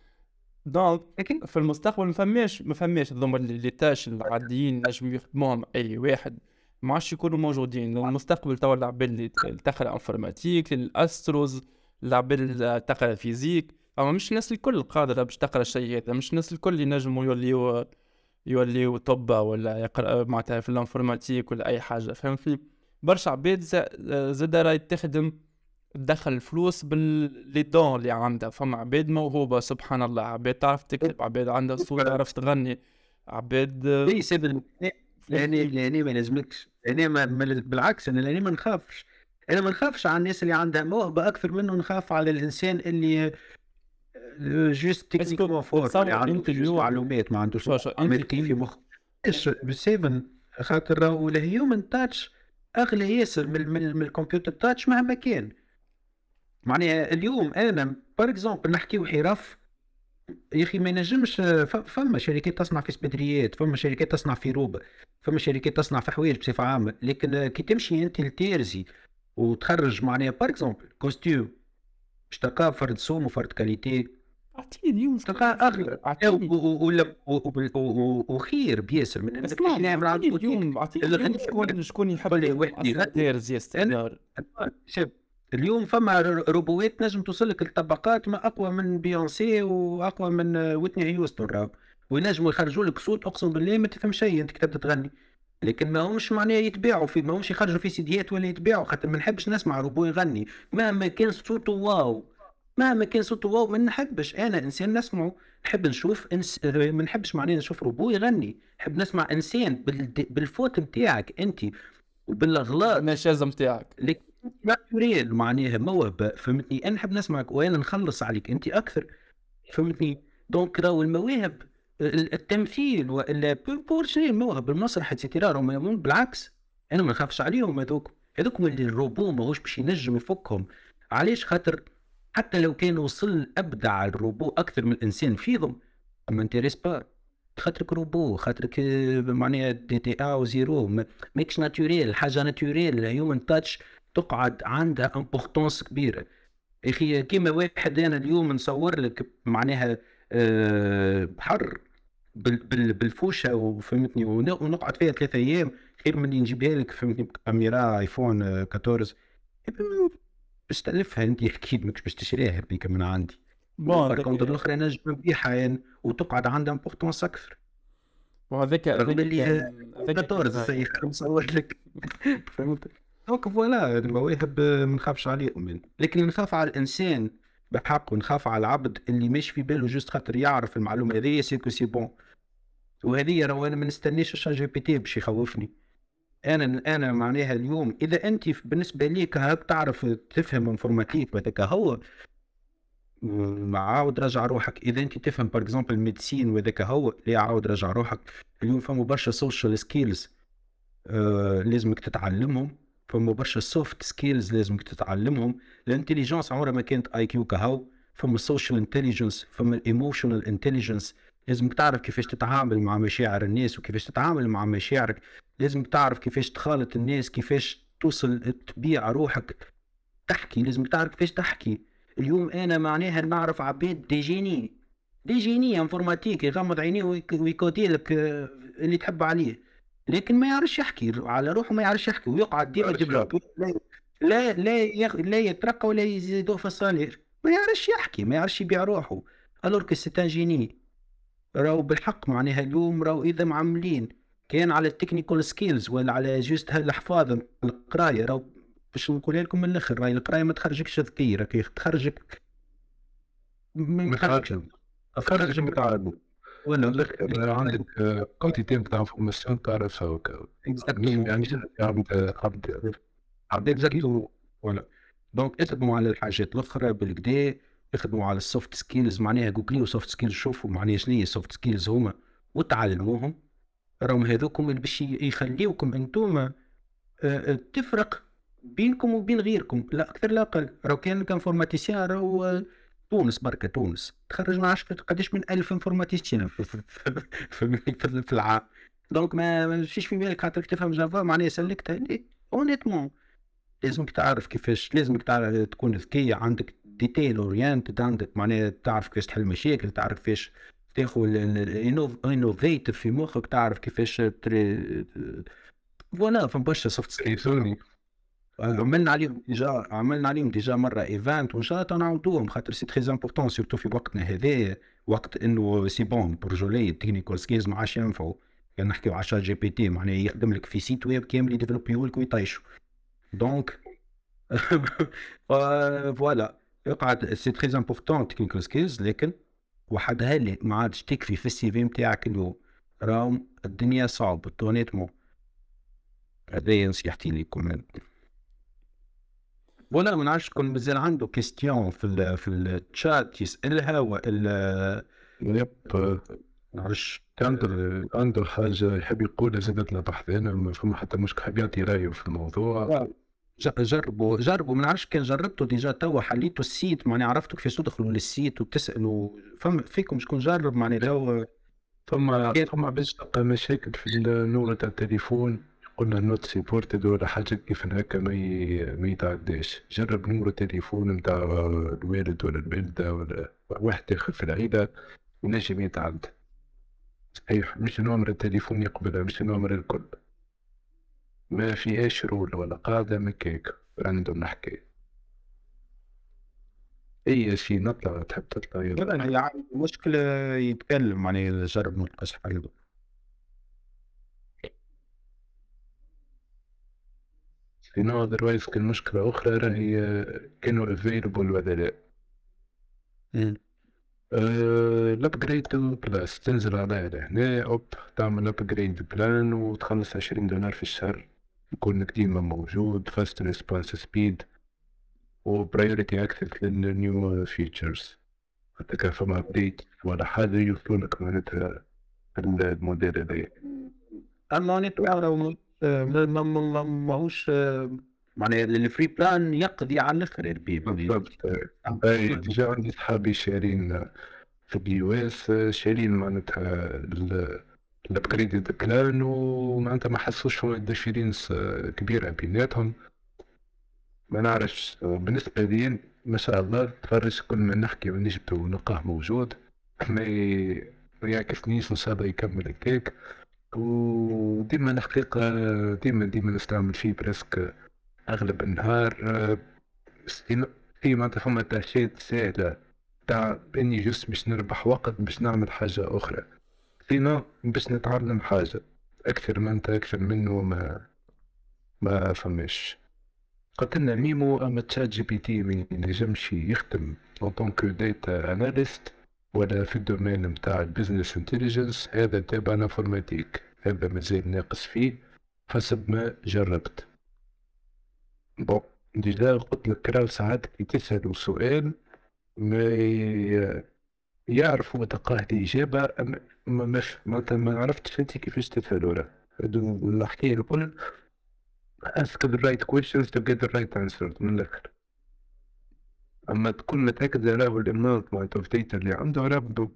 donc أكيد. في المستقبل ما فماش ما فماش. هذوما اللي les tâches العاديين نجم يخدموهم أي واحد. ما عادش يكونوا موجودين. المستقبل توا العباد اللي تقرا informatique الاستروز العباد اللي تقرا physique أما مش الناس الكل قادرة باش تقرأ الشيء هذا مش الناس الكل ينجموا يوليو يوليو طب ولا يقرأ معناتها في ال informatique ولا أي حاجة فهمتني؟ برشا عباد زا- زاد راهي تخدم تدخل الفلوس باللي دون اللي عندها. فما عباد موهوبة سبحان الله. عباد تعرف تكتب عباد عندها صوت تعرف تغني. عباد سيد لاني لاني ما لازمكش لاني ما بالعكس أنا لاني ما نخافش. أنا ما نخافش على الناس اللي عندها موهبه أكثر منه نخاف على الإنسان اللي جوست تكنيكمون فور اللي عنده معلومات ما عندوش عملتي في مخ إيش؟ بالسيفن خاطر راهو الهيومن تاتش أغلى ياسر من من, من ال computer touch مهما كان. معناها اليوم أنا par exemple نحكيو حرف يا أخي ما ينجمش فما شركات تصنع في سبدريات فما شركات تصنع في روبه فما شركات تصنع في حوايج بصفة عامة. لكن كي تمشي أنت لتيرزي وتخرج معناها par exemple costume باش تلقاه فرد سوم وفرد qualité أعطيني اليوم تلقاه أغلى. ولا- وخير بياسر. من انك نعمل عند اليوم أعطيني شكون يحب يغني. زي استثمار شوف. اليوم فما روبوات نجم توصل لك الطبقات ما أقوى من بيونسي وأقوى من ويتني هيوستن راهو. وينجموا يخرجوا لك صوت أقسم بالله ما تفهم شيء أنت كتبت تغني. لكن ما همش معناها يتباعوا في ما همش يخرجوا في سيديات ولا يتباعوا خاطر ما نحبش نسمع روبو يغني. مهما كان صوته واو مهما كان صوته واو ما نحبش أنا إنسان نسمعه. نحب نشوف. آه، ما نحبش معناها نشوف روبو يغني. نحب نسمع إنسان بال... بال fautes نتاعك أنت وبالأغلاط. النشازه نتاعك لك naturel معناها موهبه فهمتني؟ أنا نحب نسمعك وأنا نخلص عليك انت أكثر فهمتني؟ donc راهو المواهب ال- التمثيل والا بور شنو الموهبه المسرح et cetera راهم بالعكس. أنا ما نخافش عليهم هذوك. هذوك اللي الروبو ماهوش باش ينجم يفكهم. علاش؟ خاطر حتى لو كان وصل أبدع الروبو أكثر من الإنسان فيهم m'intéresse pas خاطرك روبو خاطرك معناها دي تي ا و zéro ما- ماكش naturel حاجة naturel human touch تقعد عندها importance كبيرة. يا أخي كيما واحد أنا اليوم نصور لك معناها آه، حر بال- بال- بالفوشة وفهمتني ون- ونقعد فيها ثلاثة أيام. خير من اللي نجيبها لك فهمتني بكاميرا آيفون آه، 14 باش تلفها أنت أكيد ماكش باش تشريها هذيك من عندي. Bon الأخرى نجم نبيعها يعني وتقعد عندها importance أكثر. وهذاك هذاك اللي كان- هذاك 14 كان- سي مصور لك. فهمت؟ Donc voilà المواهب ما نخافش عليهم يعني. لكن نخاف على الانسان بحق ونخاف على العبد اللي ماشي في باله juste خاطر يعرف المعلومه هذه c'est que c'est bon وهذه راهو أنا ما نستناش ال ChatGPT باش يخوفني أنا أنا معناها اليوم اذا انت بالنسبة ليك هاك تعرف تفهم informatique هذاك هو عاود رجع روحك اذا انت تفهم par exemple médecine وهذاك هو لا عاود رجع روحك اليوم فما برشا social skills آه لازمك تتعلمهم فما برشا soft skills لازمك تتعلمهم ال intelligence عمرها ما كانت IQ كهو فما ال social intelligence فما ال emotional intelligence لازمك تعرف كيفاش تتعامل مع مشاعر الناس وكيفاش تتعامل مع مشاعرك. لازمك تعرف كيفاش تخالط الناس كيفاش توصل تبيع روحك. تحكي لازمك تعرف كيفاش تحكي. اليوم أنا معناها نعرف عباد des génies. des génies informatique يغمض عينيه ويك- ويكودي لك آه، اللي تحب عليه. لكن ما يعرفش يحكي على روحه ما يعرفش يحكي ويقعد ديما لك لا لا يغ... لا يترقى ولا يزيدوه في ال salaire ما يعرفش يحكي ما يعرفش يبيع روحه. الور كو جيني راهو بالحق معناها اليوم راهو إذا معملين. كان على التكنيكال سكيلز ولا على جوست هالحفاظ القراية راهو باش نقولها لكم من الأخر راهي القراية ما تخرجكش ذكي راكي تخرجك ما تخرجكش خرج متعب ولا الآخر عندك كونتيتي نتاع انفورماسيون تعرفها Exactement. يعني عبد عبد عبد اكزاكتو ولا. Donc اخدموا على الحاجات الأخرى بالكدا اخدموا على ال soft skills معناها جوجليو soft skills شوفوا معناها شنو هي ال soft skills هما وتعلموهم. راهم هذوكم اللي باش يخليوكم انتوما آه، آه، تفرق بينكم وبين غيركم لا أكثر لا أقل. راهو كان كان informaticien راهو آه، تونس بركة تونس. تخرج ما عرفش قداش من ألف informaticien في, في, في, في, العام. Donc ما ما تمشيش في بالك خاطر تفهم Java معناها سلكتها Honnêtement لازمك تعرف كيفاش لازمك تعرف تكون ذكي عندك detail oriented عندك معناها تعرف كيفاش تحل مشاكل تعرف كيفاش تاخذ initiative في مخك تعرف كيفاش voilà فما برشا soft skills عملنا عليهم déjà عملنا عليهم déjà مرة event وان شاء الله نعاودوهم خاطر c'est très important surtout في وقتنا هذا وقت إنه c'est bon برجولي technical skills ما عادش ينفعوا. كان نحكيو على ChatGPT معناها يخدم لك في site web كامل يديفلوبيو لك ويطيشوا donc voilà يقعد c'est très important technical skills لكن وحدها اللي ما عادش تكفي في ال CV نتاعك انه راهم الدنيا صعبة honnêtement هذا نصيحتي لكم. ولا ما نعرفش كون مازال عنده question في ال في الشات يسألها voilà Yep. نعرفش. عنده عنده حاجة يحب يقولها زادت له بحث أنا ما فما حتى مشكل حاب يعطي رأيه في الموضوع. ج- جربوا جربوا ما نعرفش كان جربته déjà توا حليتوا ال site معناها عرفتوا كيفاش تدخلوا لل site وتسالوا فما فيكم شكون جرب معناها توا. ثم ثم باش تلقى مشاكل في النمرو تاع التليفون. قلنا not supported ولا حاجة كيف هكا ما ما يتعداش. جرب نمرو التليفون نتاع الوالد ولا الوالدة ولا واحد آخر في العيلة ينجم يتعدى. صحيح مش نمر التليفون يقبلها مش نمر الكل. ما فيهاش rule ولا قاعدة مكاك random نحكي. أي شيء نطلع تحب تطلع؟ يلا. عادي، مشكلة يتكلم معناها جرب ما تلقاش حل sinon otherwise كان مشكلة أخرى راهي كانوا available ولا لا. ال upgrade plus تنزل على هنا hop تعمل upgrade plan وتخلص عشرين دولار في الشهر. يكون ديما موجود fast response speed و priority access لل new features حتى كان فما update ولا حاجة يوصلونك معناتها الموديل هذايا. أما نتوعر ماهوش معناها ال free plan يقضي على الآخر البي بالضبط. déjà عندي صحابي شارين في ال US شارين معناتها ال- الupgrade plan ومعناتها ما حسوش فما difference كبيرة بيناتهم. ما نعرفش بالنسبة لي ما شاء الله تفرج كل ما نحكي ونجبد ونلقاه موجود. ما ما يعكسنيش إن شاء الله يكمل هكاك وديما الحقيقة ديما ديما نستعمل فيه parce que أغلب النهار. في معناتها فما تاشيات سهلة تاع إني just باش نربح وقت باش نعمل حاجة أخرى. sinon باش نتعلم حاجة أكثر من أكثر منه ما ما فماش. قتلنا ميمو أما ChatGPT ما ينجمش يخدم en tant que data analyst ولا في ال domaine نتاع ال business intelligence هذا تابع informatique هذا مازال ناقص فيه حسب ما جربت. bon déjà قلت لك راهو ساعات كي تسألوا سؤال ما ي- يعرف هو تلقاه الإجابة أما ما مش ما عرفتش أنت كيفاش تسألوا راه. الحكاية الكل ask the right questions to get the right answers من الآخر. أما تكون متأكد راهو ال amount معناتها of data اللي عنده راه بدو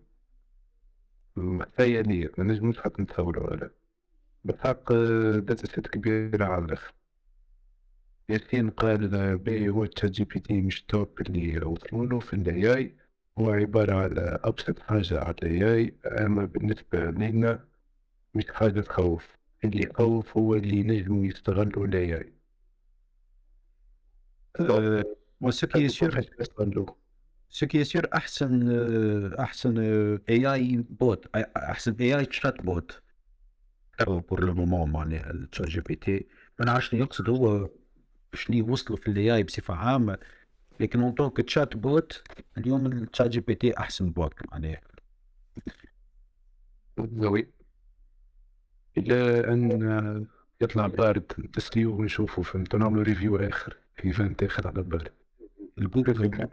خيالية ما نجموش حتى نتصوروا ولا بالحق data set كبيرة على الآخر ياسين قال بي هو ChatGPT مش top اللي وصلوا في ال AI هو عبارة على أبسط حاجة على ال AI أما بالنسبة لنا مش حاجة تخوف. اللي يخوف هو اللي نجموا يستغلوا ال AI و ce qui est sûr يستغلوا ce qui est sûr أحسن أحسن AI bot أحسن AI chat bot pour le moment معناها ال ChatGPT ما نعرفش شنو يقصد هو شنو وصلوا في ال AI بصفة عامة لكن en tant que chat bot اليوم ال ChatGPT أحسن bot معناها oui. إلى أن يطلع Bard تسليو ونشوفوا فهمت نعملوا review آخر event آخر على بالي الجوجل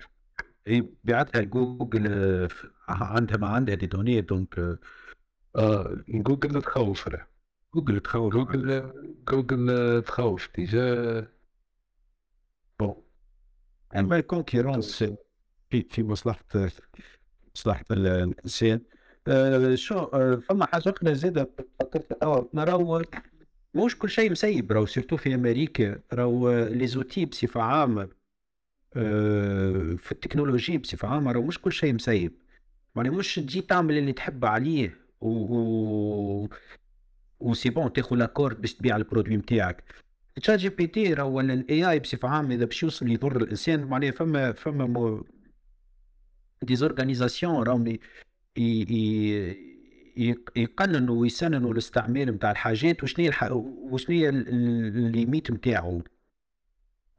هي بعتها جوجل آه، عندها ما عندها des données donc آه، آه جوجل تخوف راه جوجل تخوف Google Google تخوف déjà bon اما ال concurrence في في مصلحه مصلحه ال- الانسان آه، شو آه، فما حاجة أخرى زاده فكرت راهو مش كل شيء مسيب راهو surtout في أمريكا راهو les outils بصفه عامه آه، في التكنولوجيا بصفه عامه راهو مش كل شيء مسيب يعني مش تجي تعمل اللي تحب عليه و... و c'est bon تاخذ l'accord باش تبيع ال produit نتاعك ChatGPT راهو ولا ال AI بصفة عامة إذا باش يوصل يضر الإنسان معناها فما فما مو... des organisations راهم ي- يقننوا ويسننوا الاستعمال نتاع الحاجات وشنو الح... وشنو هي ال- ال- ال limite نتاعو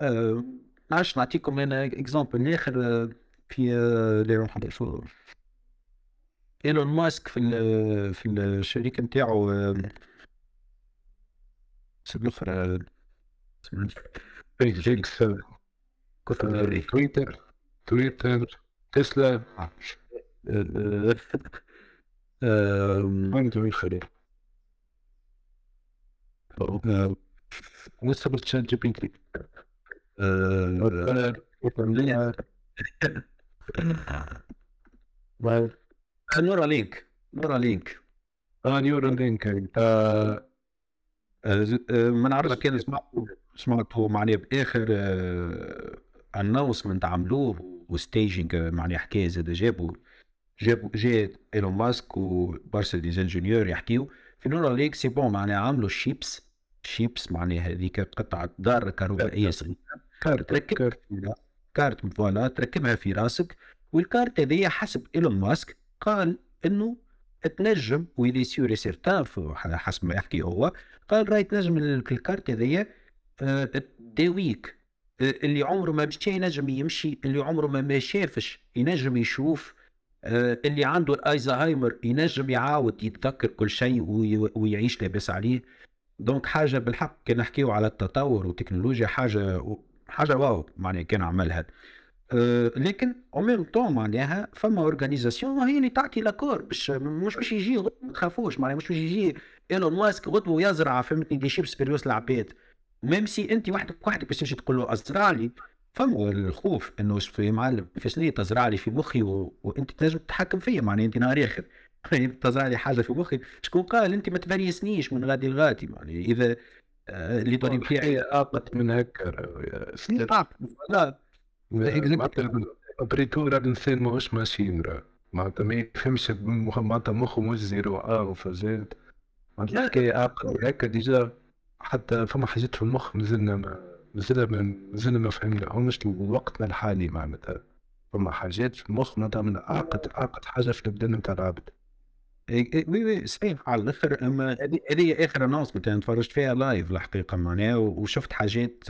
أه... نعرفش نعطيكم أنا example آخر آه، في آه، إيلون ماسك في ال- في الشركة نتاعو آه، اسم الآخر آه، كثر Twitter Twitter Tesla وين تويتر؟ وصل ChatGPT. Neura link. Neuralink. آه Neuralink. ما نعرفش كان سمعتوا سمعتوا معناها بآخر announcement عملوه وستيجنج معناها حكاية زاد جابوا جابوا جاء إيلون ماسك وبرشا des ingénieurs يحكيو. في Neuralink c'est bon معناها عملوا chips. chips معناها هذيك قطعة دارة كهربائية صغيرة. carte carte. carte voilà تركبها في راسك. والكارت هذيا حسب إيلون ماسك قال إنه تنجم ويلي sûr certain حسب ما يحكي هو قال راهي تنجم ال- الكارت هذيا آه، تداويك آه، اللي عمره ما مشى ينجم يمشي اللي عمره ما ما شافش ينجم يشوف آه، اللي عنده الزهايمر ينجم يعاود يتذكر كل شيء وي- ويعيش لاباس عليه. donc حاجة بالحق كان نحكيو على التطور والتكنولوجيا حاجة حاجة wow معناها كان عملها. أه لكن au même temps معناها فما organisation هي اللي تعطي l'accord باش مش باش يجي ما تخافوش معناها مش باش يجي إيلون ماسك غدوة يزرع فهمتني دي شيبس بيريوس العباد. ميم سي أنت وحدك وحدك باش تمشي تقول له أزرع لي. فما الخوف إنه في معلم في سنين تزرع لي في مخي و... وأنت تنجم تتحكم فيا معناها أنت نهار آخر. يعني تزرع لي حاجة في مخي شكون قال أنت ما تفريسنيش من غادي لغادي معناها إذا آه، اللي هي اقت من هكا لا. بريتورا الانسان ماهوش ماشين راه معناتها ما يفهمش معناتها مخه مش zéro ار فزاد معناتها الحكاية أقل هكا déjà حتى فما حاجات في المخ مازلنا ما مازلنا ما مازلنا ما فهمناهمش لوقتنا الحالي معناتها. فما حاجات في المخ معناتها من اعقد اعقد حاجة في البدن نتاع العبد. إيه، إيه، oui oui صحيح على الآخر أما هذه هذه آخر announcement أنا تفرجت فيها live الحقيقة معناها وشفت حاجات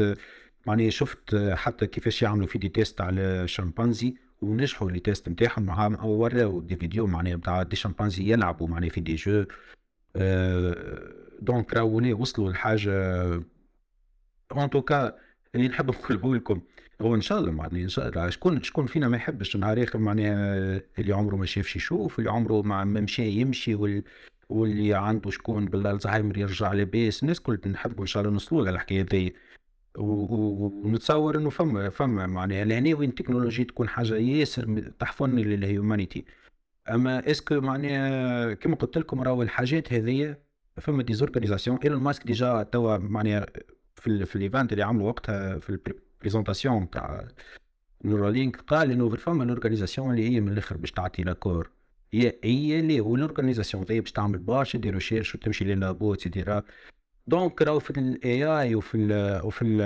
معناها شفت حتى كيفاش يعملوا في des tests على شمبانزي ونجحوا les tests نتاعهم معاهم أو وراو des vidéos معناها نتاع des chimpanzés يلعبوا معناها في des jeux. آه، donc راهو وصلوا لحاجة en tout cas اللي نحب نقوله لكم. هو إن شاء الله معناها إن شاء الله شكون شكون فينا ما يحبش نهار آخر معناها اللي عمره ما شافش يشوف اللي عمره ما مشى يمشي وال واللي عنده شكون بالزهايمر يرجع لاباس. الناس كل نحبوا إن شاء الله نوصلوا للحكاية و- ونتصور إنه فما فما معناها. لهنا وين التكنولوجيا تكون حاجة ياسر تحفن لل humanity أما est-ce que معناها كما قلت لكم راهو الحاجات هذيا فما des organisations إيلون ماسك déjà توا معناها في في ال event اللي عملوا وقتها في ال présentation تاع Neuralink قال إنه فما ال organisation اللي هي من الأخر باش تعطي l'accord هي هي اللي وال organisation ذي باش تعمل برشا des recherches وتمشي لل labo et cetera donc راهو في ال AI وفي ال وفي ال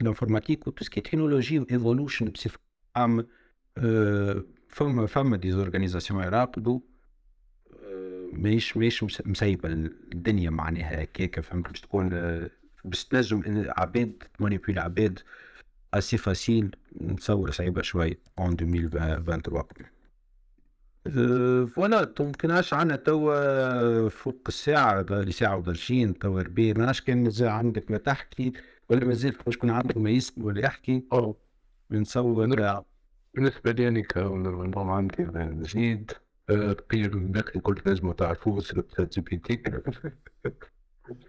ال informatique و tout ce qui technologie و évolution بصفه عامه فما فما des organisations يراقبوا ماهيش ماهيش مس- مسيبه الدنيا معناها هكاك فهمت باش تكون باش تنجم عباد ت manipule عباد aussi facile نتصور صعيبه شوي en 2023 أه، فوالا دونك ناش عندنا توا فوق الساعة لي ساعة ودرشين توا ربي ما ناش كان مازال عندك ما تحكي ولا مازال شكون عندك ما يسمع ولا يحكي. أوه. نتصور بالنسبة لي أنا كنظام عندي جديد آه، تقريبا باقي كل نجموا تعرفوه تشات جي بي تي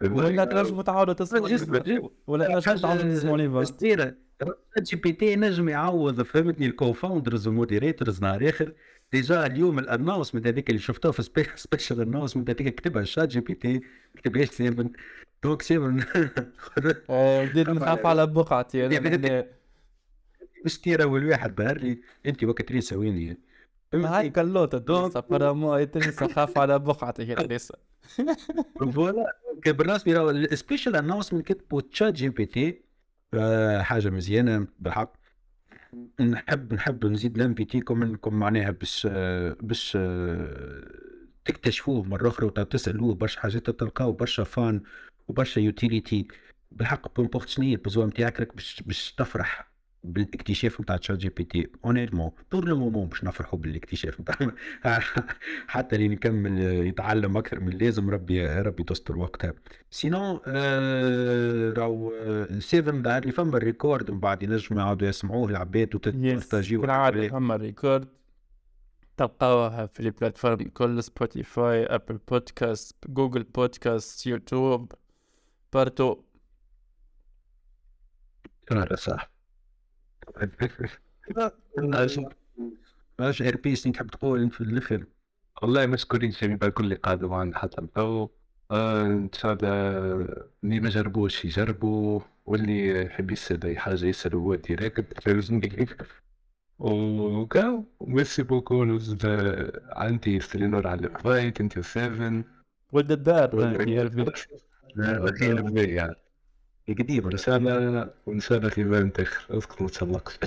ولا تنجموا تعاودوا تسمعوا ولا تنجموا تعاودوا تسمعوني بس ستيرة جي بي تي نجم يعوض فهمتني الكوفاوندرز والموديريتورز نهار آخر. ديجا اليوم الانونسمنت هذيك اللي شفتوها في سبيشال انونسمنت هذيك كتبها شات جي بي تي كتبهاش سيفن. دونك سيفن. آه، بديت نخاف على بقعتي باش تيرا والواحد بهر لي أنت وقت ريسا وين هاي كلوطة دونك- تنسى فرامو تنسى خاف على بقعتي هي تنسى فوالا راهو السبيشال انونسمنت كتبوا تشات جي بي تي. آه، حاجة مزيانة بالحق. نحب نحب نزيد لمبيتيكم انكم معناها باش باش تكتشفوه مرة أخرى وتسالوه برشا حاجات تلقاو برشا فان وبرشا يوتيليتي بالحق بومبورت شنو هي البزوان نتاعك راك باش باش تفرح. بالاكتشاف نتاع تشات جي بي تي. اونيرمون بور لو مومون باش نفرحوا بالاكتشاف. نتاع حتى اللي نكمل يتعلم أكثر من اللازم ربي ربي تستر وقتها. سينو آه راهو آه، سيفن ظهر لي فما الريكورد من بعد ينجموا يعاودوا يسمعوه العباد وتستجيو كالعادة فما ريكورد تلقاوها في ال plateforme الكل Spotify Apple Podcast Google Podcast YouTube partout صح إيش ار بي تحب تقول في الآخر والله مشكورين شباب الكل اللي قعدوا معنا حتى التو آه ان شاء الله اللي ما جربوش يجربوا واللي يحب يسأل أي حاجة يسأل هو direct وكاو ميرسي بوكو عندي سترينور على الفايت انت 7 ولد الدار. يعني. قديم وان شاء الله وان شاء الله في بالي تاخر أذكر ما تسلقش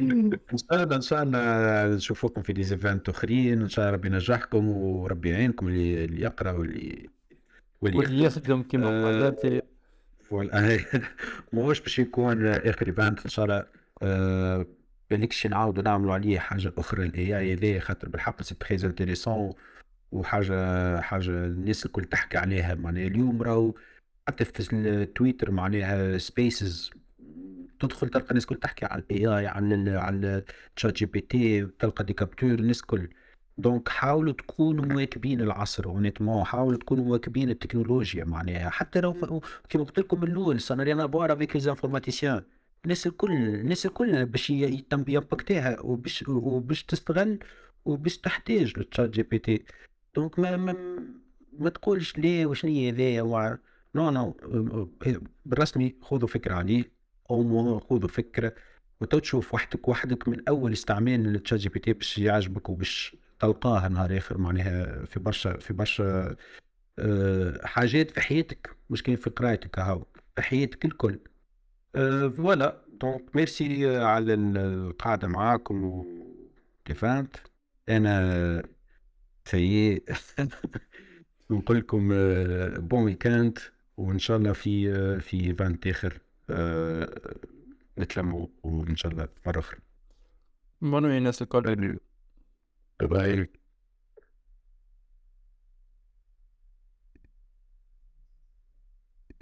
إن شاء الله إن شاء الله نشوفوكم في ديزيفنت أخرين. إن شاء الله ربي ينجحكم وربي يعينكم اللي اللي يقرأ واللي واللي يخدم. كيما آه، قالت voilà ماهوش باش يكون آخر event إن شاء الله آه، بالكش نعاودوا نعملوا عليه حاجة أخرى. ال AI هذايا خاطر بالحق c'est très intéressant وحاجة حاجة الناس الكل تحكي عليها. معناها اليوم راهو حتى في التويتر معناها spaces تدخل تلقى الناس الكل تحكي على ال AI على على ChatGPT تلقى des captures الناس الكل donc حاولوا تكونوا مواكبين العصر honnêtement حاولوا تكونوا مواكبين التكنولوجيا معناها. حتى لو كما قلت لكم من الأول ça rien à voir avec les informaticiens الناس الكل الناس الكل باش يمبكتيها وباش وباش تستغل وباش تحتاج لل ChatGPT donc ما ما, ما تقولش ليه وشنو هذايا non non بالرسمي خذوا فكرة عليه أو خذوا فكرة وتو تشوف وحدك وحدك من أول استعمال لل ChatGPT باش يعجبك وباش تلقاها نهار آخر معناها في برشا في برشا آه، حاجات في حياتك مش كاين في قرايتك هاو في حياتك الكل. أه voilà. donc merci على القعدة معاكم و كيفانت أنا سيء. نقول لكم bon weekend وإن شاء الله في في event آخر آه، نتلموا وإن شاء الله مرة أخرى. منو الناس الكل باي